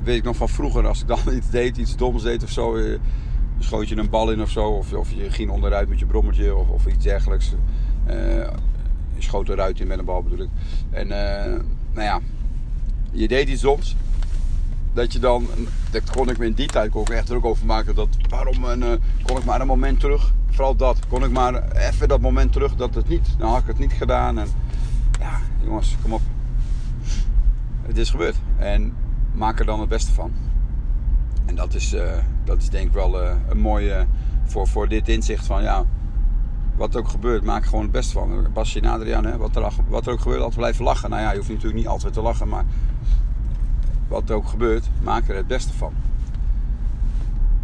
B: weet ik nog van vroeger. Als ik dan iets deed, iets doms deed of zo, uh, schoot je een bal in of zo. Of, of je ging onderuit met je brommertje of, of iets dergelijks. je schoot eruit in met een bal bedoel ik. En nou ja, je deed iets doms dat je dan, dat kon ik me in die tijd ook echt druk over maken. Dat, waarom uh, kon ik maar een moment terug, vooral dat, kon ik maar even dat moment terug dat het niet, dan had ik het niet gedaan. En ja, jongens, kom op. Het is gebeurd en maak er dan het beste van. En dat is, uh, dat is denk ik wel uh, een mooie voor, voor dit inzicht van ja, wat er ook gebeurt, maak er gewoon het beste van. Basje en Adriaan, hè, wat, er, wat er ook gebeurt, altijd blijven lachen. Nou ja, je hoeft natuurlijk niet altijd te lachen, maar wat er ook gebeurt, maak er het beste van.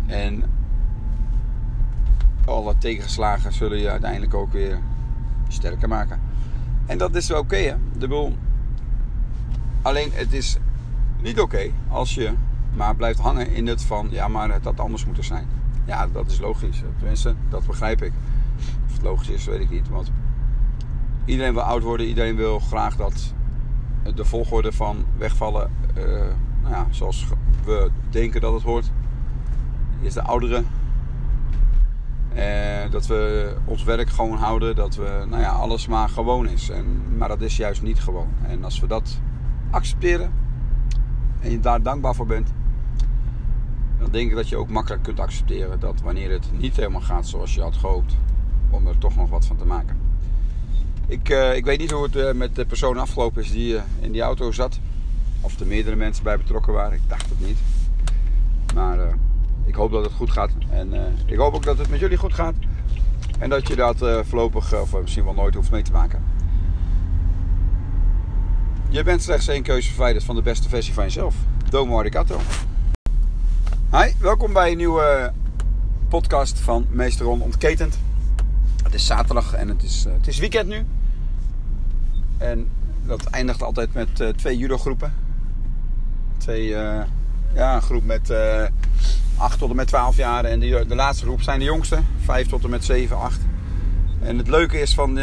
B: En alle tegenslagen zullen je uiteindelijk ook weer sterker maken. En dat is wel oké, hè? De boel. Alleen het is niet oké als je maar blijft hangen in het van, ja, maar het had anders moeten zijn. Ja, dat is logisch. Tenminste, dat begrijp ik. Of het logisch is, weet ik niet. Want iedereen wil oud worden, iedereen wil graag dat de volgorde van wegvallen, uh, nou ja, zoals we denken dat het hoort, is de ouderen. Uh, dat we ons werk gewoon houden, dat we, nou ja, alles maar gewoon is. En, maar dat is juist niet gewoon. En als we dat accepteren en je daar dankbaar voor bent, dan denk ik dat je ook makkelijk kunt accepteren dat wanneer het niet helemaal gaat zoals je had gehoopt, om er toch nog wat van te maken. Ik, uh, ik weet niet hoe het uh, met de persoon afgelopen is die uh, in die auto zat. Of er meerdere mensen bij betrokken waren. Ik dacht het niet. Maar ik hoop dat het goed gaat. En ik hoop ook dat het met jullie goed gaat. En dat je dat voorlopig, of misschien wel nooit, hoeft mee te maken. Je bent slechts één keuze verwijderd van de beste versie van jezelf. Domo arigato. Hi, welkom bij een nieuwe podcast van Meester Ron Ontketend. Het is zaterdag en het is, het is weekend nu. En dat eindigt altijd met uh, twee judo-groepen. Twee, uh, ja, een groep met uh, 8 tot en met 12 jaar. En de, de laatste groep zijn de jongste, 5 tot en met 7, 8. En het leuke is van,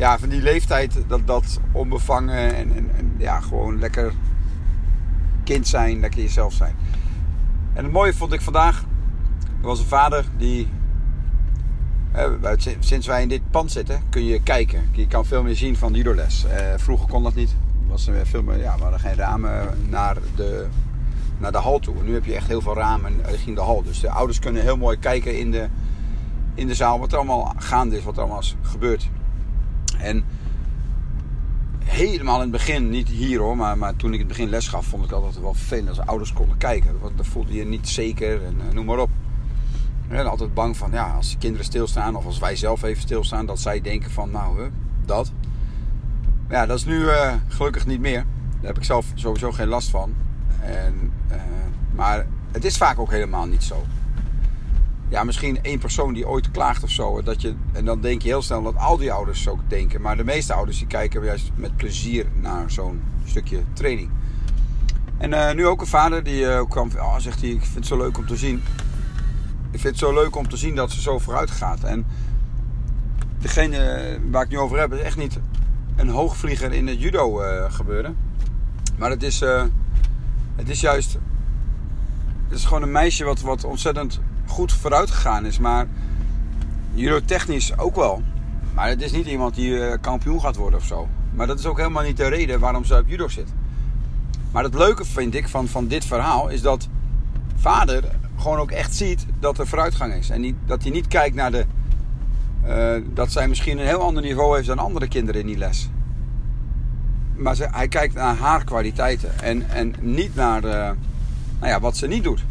B: ja, van die leeftijd dat, dat onbevangen en, en, ja, gewoon lekker kind zijn, lekker jezelf zijn. En het mooie vond ik vandaag, er was een vader die sinds wij in dit pand zitten kun je kijken. Je kan veel meer zien van judoles. Uh, vroeger kon dat niet. Was er veel meer, ja, we geen ramen naar de, naar de hal toe. nu heb je echt heel veel ramen richting de hal. Dus de ouders kunnen heel mooi kijken in de, in de zaal wat er allemaal gaande is, wat er allemaal gebeurt. En helemaal in het begin, niet hier hoor, maar, maar toen ik in het begin les gaf, vond ik altijd wel vervelend als ouders konden kijken. Want dan voelde je niet zeker en uh, noem maar op. Ben altijd bang van, ja, als de kinderen stilstaan of als wij zelf even stilstaan, dat zij denken van, nou, dat. Ja, dat is nu uh, gelukkig niet meer. Daar heb ik zelf sowieso geen last van. En, uh, maar het is vaak ook helemaal niet zo.
A: Ja, misschien één persoon die ooit klaagt of zo. Dat je, en dan denk je heel snel dat al die ouders zo denken. Maar de meeste ouders die kijken juist met plezier naar zo'n stukje training. En uh, nu ook een vader die uh, kwam, oh, zegt hij, ik vind het zo leuk om te zien. Ik vind het zo leuk om te zien dat ze zo vooruit gaat. En degene waar ik nu over heb is echt niet een hoogvlieger in het judo uh, gebeuren. Maar het is, het is juist, het is gewoon een meisje wat, wat ontzettend goed vooruit gegaan is. Maar judo technisch ook wel. Maar het is niet iemand die kampioen gaat worden of zo. Maar dat is ook helemaal niet de reden waarom ze op judo zit. Maar het leuke vind ik van, van dit verhaal is dat vader gewoon ook echt ziet dat er vooruitgang is. En dat hij niet kijkt naar de. Uh, dat zij misschien een heel ander niveau heeft dan andere kinderen in die les. Maar hij kijkt naar haar kwaliteiten en, en niet naar de, nou ja, wat ze niet doet.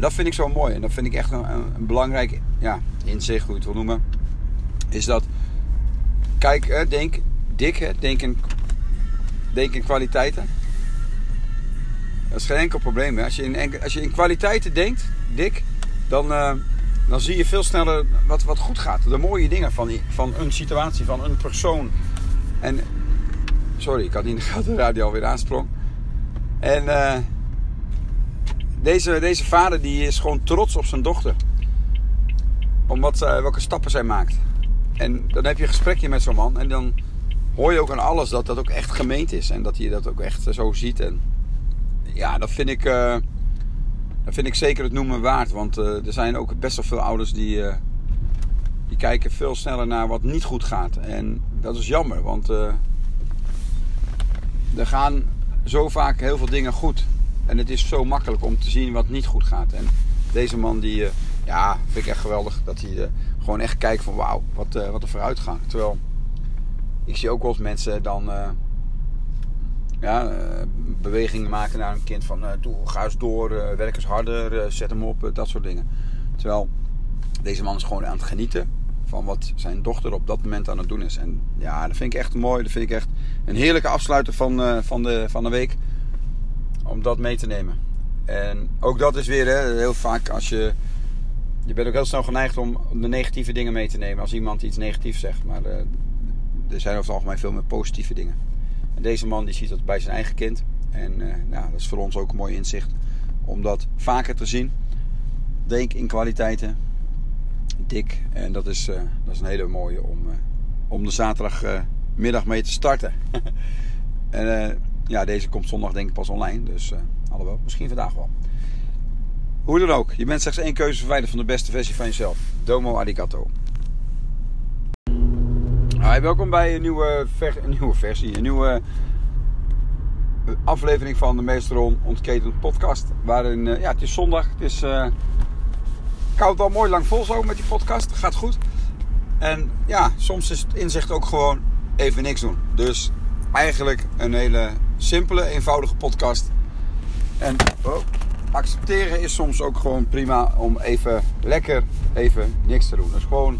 A: Dat vind ik zo mooi. En dat vind ik echt een, een belangrijk ja, inzicht, hoe je het wil noemen. Is dat, kijk, denk dik, denk in, denk in kwaliteiten. Dat is geen enkel probleem. Hè. Als, je in, als je in kwaliteiten denkt, dik, dan, uh, dan zie je veel sneller wat, wat goed gaat. De mooie dingen van, die, van een situatie, van een persoon. En, sorry, ik had niet de de radio alweer aansprong. En uh, deze, deze vader die is gewoon trots op zijn dochter. Om wat, uh, welke stappen zij maakt. En dan heb je een gesprekje met zo'n man. En dan hoor je ook aan alles dat dat ook echt gemeend is. En dat hij dat ook echt zo ziet. En ja, dat vind ik, uh, dat vind ik zeker het noemen waard. Want er zijn ook best wel veel ouders die, die kijken veel sneller naar wat niet goed gaat. En dat is jammer, want er gaan zo vaak heel veel dingen goed. En het is zo makkelijk om te zien wat niet goed gaat. En deze man, die, ja, vind ik echt geweldig. Dat hij gewoon echt kijkt van wauw, wat, wat een vooruitgang. Terwijl ik zie ook wel eens mensen dan ja, bewegingen maken naar een kind van doe, ga eens door, werk eens harder, zet hem op, dat soort dingen. Terwijl deze man is gewoon aan het genieten van wat zijn dochter op dat moment aan het doen is. En ja, dat vind ik echt mooi. Dat vind ik echt een heerlijke afsluiter van, van, de, van de week. Om dat mee te nemen. En ook dat is weer hè, heel vaak als je. Je bent ook heel snel geneigd om de negatieve dingen mee te nemen. Als iemand iets negatiefs zegt. Maar er zijn over het algemeen veel meer positieve dingen. En deze man die ziet dat bij zijn eigen kind. En uh, nou, dat is voor ons ook een mooi inzicht om dat vaker te zien. Denk in kwaliteiten. Dik. En dat is, uh, dat is een hele mooie om, om de zaterdagmiddag mee te starten. en ja, deze komt zondag denk ik pas online. Dus alhoewel, misschien vandaag wel. Hoe dan ook, je bent slechts één keuze verwijderd van de beste versie van jezelf. Domo arigato. Hi, welkom bij een nieuwe, een nieuwe versie, een nieuwe aflevering van de Meesteron Ontketend podcast. Waarin, uh, ja, het is zondag, het is uh, koud al mooi lang vol zo met die podcast, gaat goed. En ja, soms is het inzicht ook gewoon even niks doen. Dus eigenlijk een hele simpele, eenvoudige podcast. En oh, accepteren is soms ook gewoon prima om even lekker even niks te doen. Dus gewoon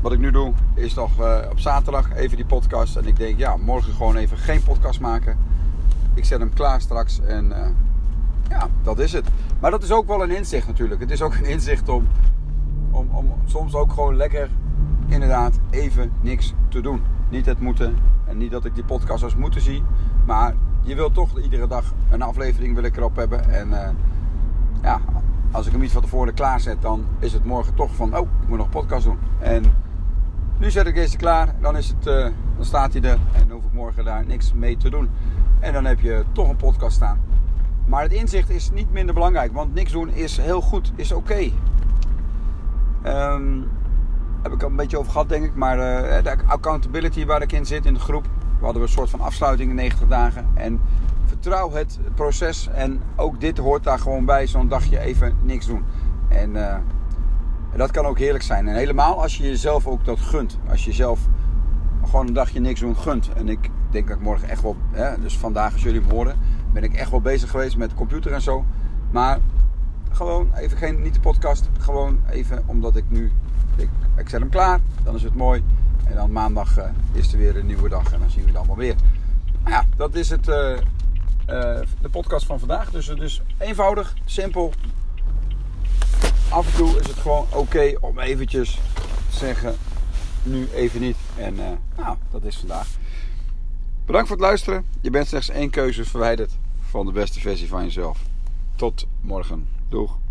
A: wat ik nu doe is nog uh, op zaterdag even die podcast. En ik denk, ja, morgen gewoon even geen podcast maken. Ik zet hem klaar straks en uh, ja, dat is het. Maar dat is ook wel een inzicht natuurlijk. Het is ook een inzicht om, om, om soms ook gewoon lekker inderdaad even niks te doen. Niet het moeten en niet dat ik die podcast als moeten zie. Maar je wilt toch iedere dag een aflevering wil ik erop hebben. En uh, ja, als ik hem niet van tevoren klaarzet, dan is het morgen toch van, oh, ik moet nog een podcast doen. En nu zet ik deze klaar, dan, is het, uh, dan staat hij er en hoef ik morgen daar niks mee te doen. En dan heb je toch een podcast staan. Maar het inzicht is niet minder belangrijk, want niks doen is heel goed, is oké. Okay. Um, heb ik al een beetje over gehad, denk ik. Maar uh, de accountability waar ik in zit in de groep, we hadden een soort van afsluiting in 90 dagen. En vertrouw het proces en ook dit hoort daar gewoon bij, zo'n dagje even niks doen. En en dat kan ook heerlijk zijn. En helemaal als je jezelf ook dat gunt. Als je jezelf gewoon een dagje niks doen gunt. En ik denk dat ik morgen echt wel, hè, dus vandaag als jullie horen, ben ik echt wel bezig geweest met de computer en zo. Maar gewoon even geen, niet de podcast. Gewoon even omdat ik nu, ik zet hem klaar, dan is het mooi. En dan maandag eh, is er weer een nieuwe dag en dan zien we het allemaal weer. Nou ja, dat is het, eh, eh, de podcast van vandaag. Dus, dus eenvoudig, simpel.
B: Af en toe is het gewoon oké om eventjes te zeggen, nu even niet. En nou, dat is vandaag. Bedankt voor het luisteren. Je bent slechts één keuze verwijderd van de beste versie van jezelf. Tot morgen. Doeg.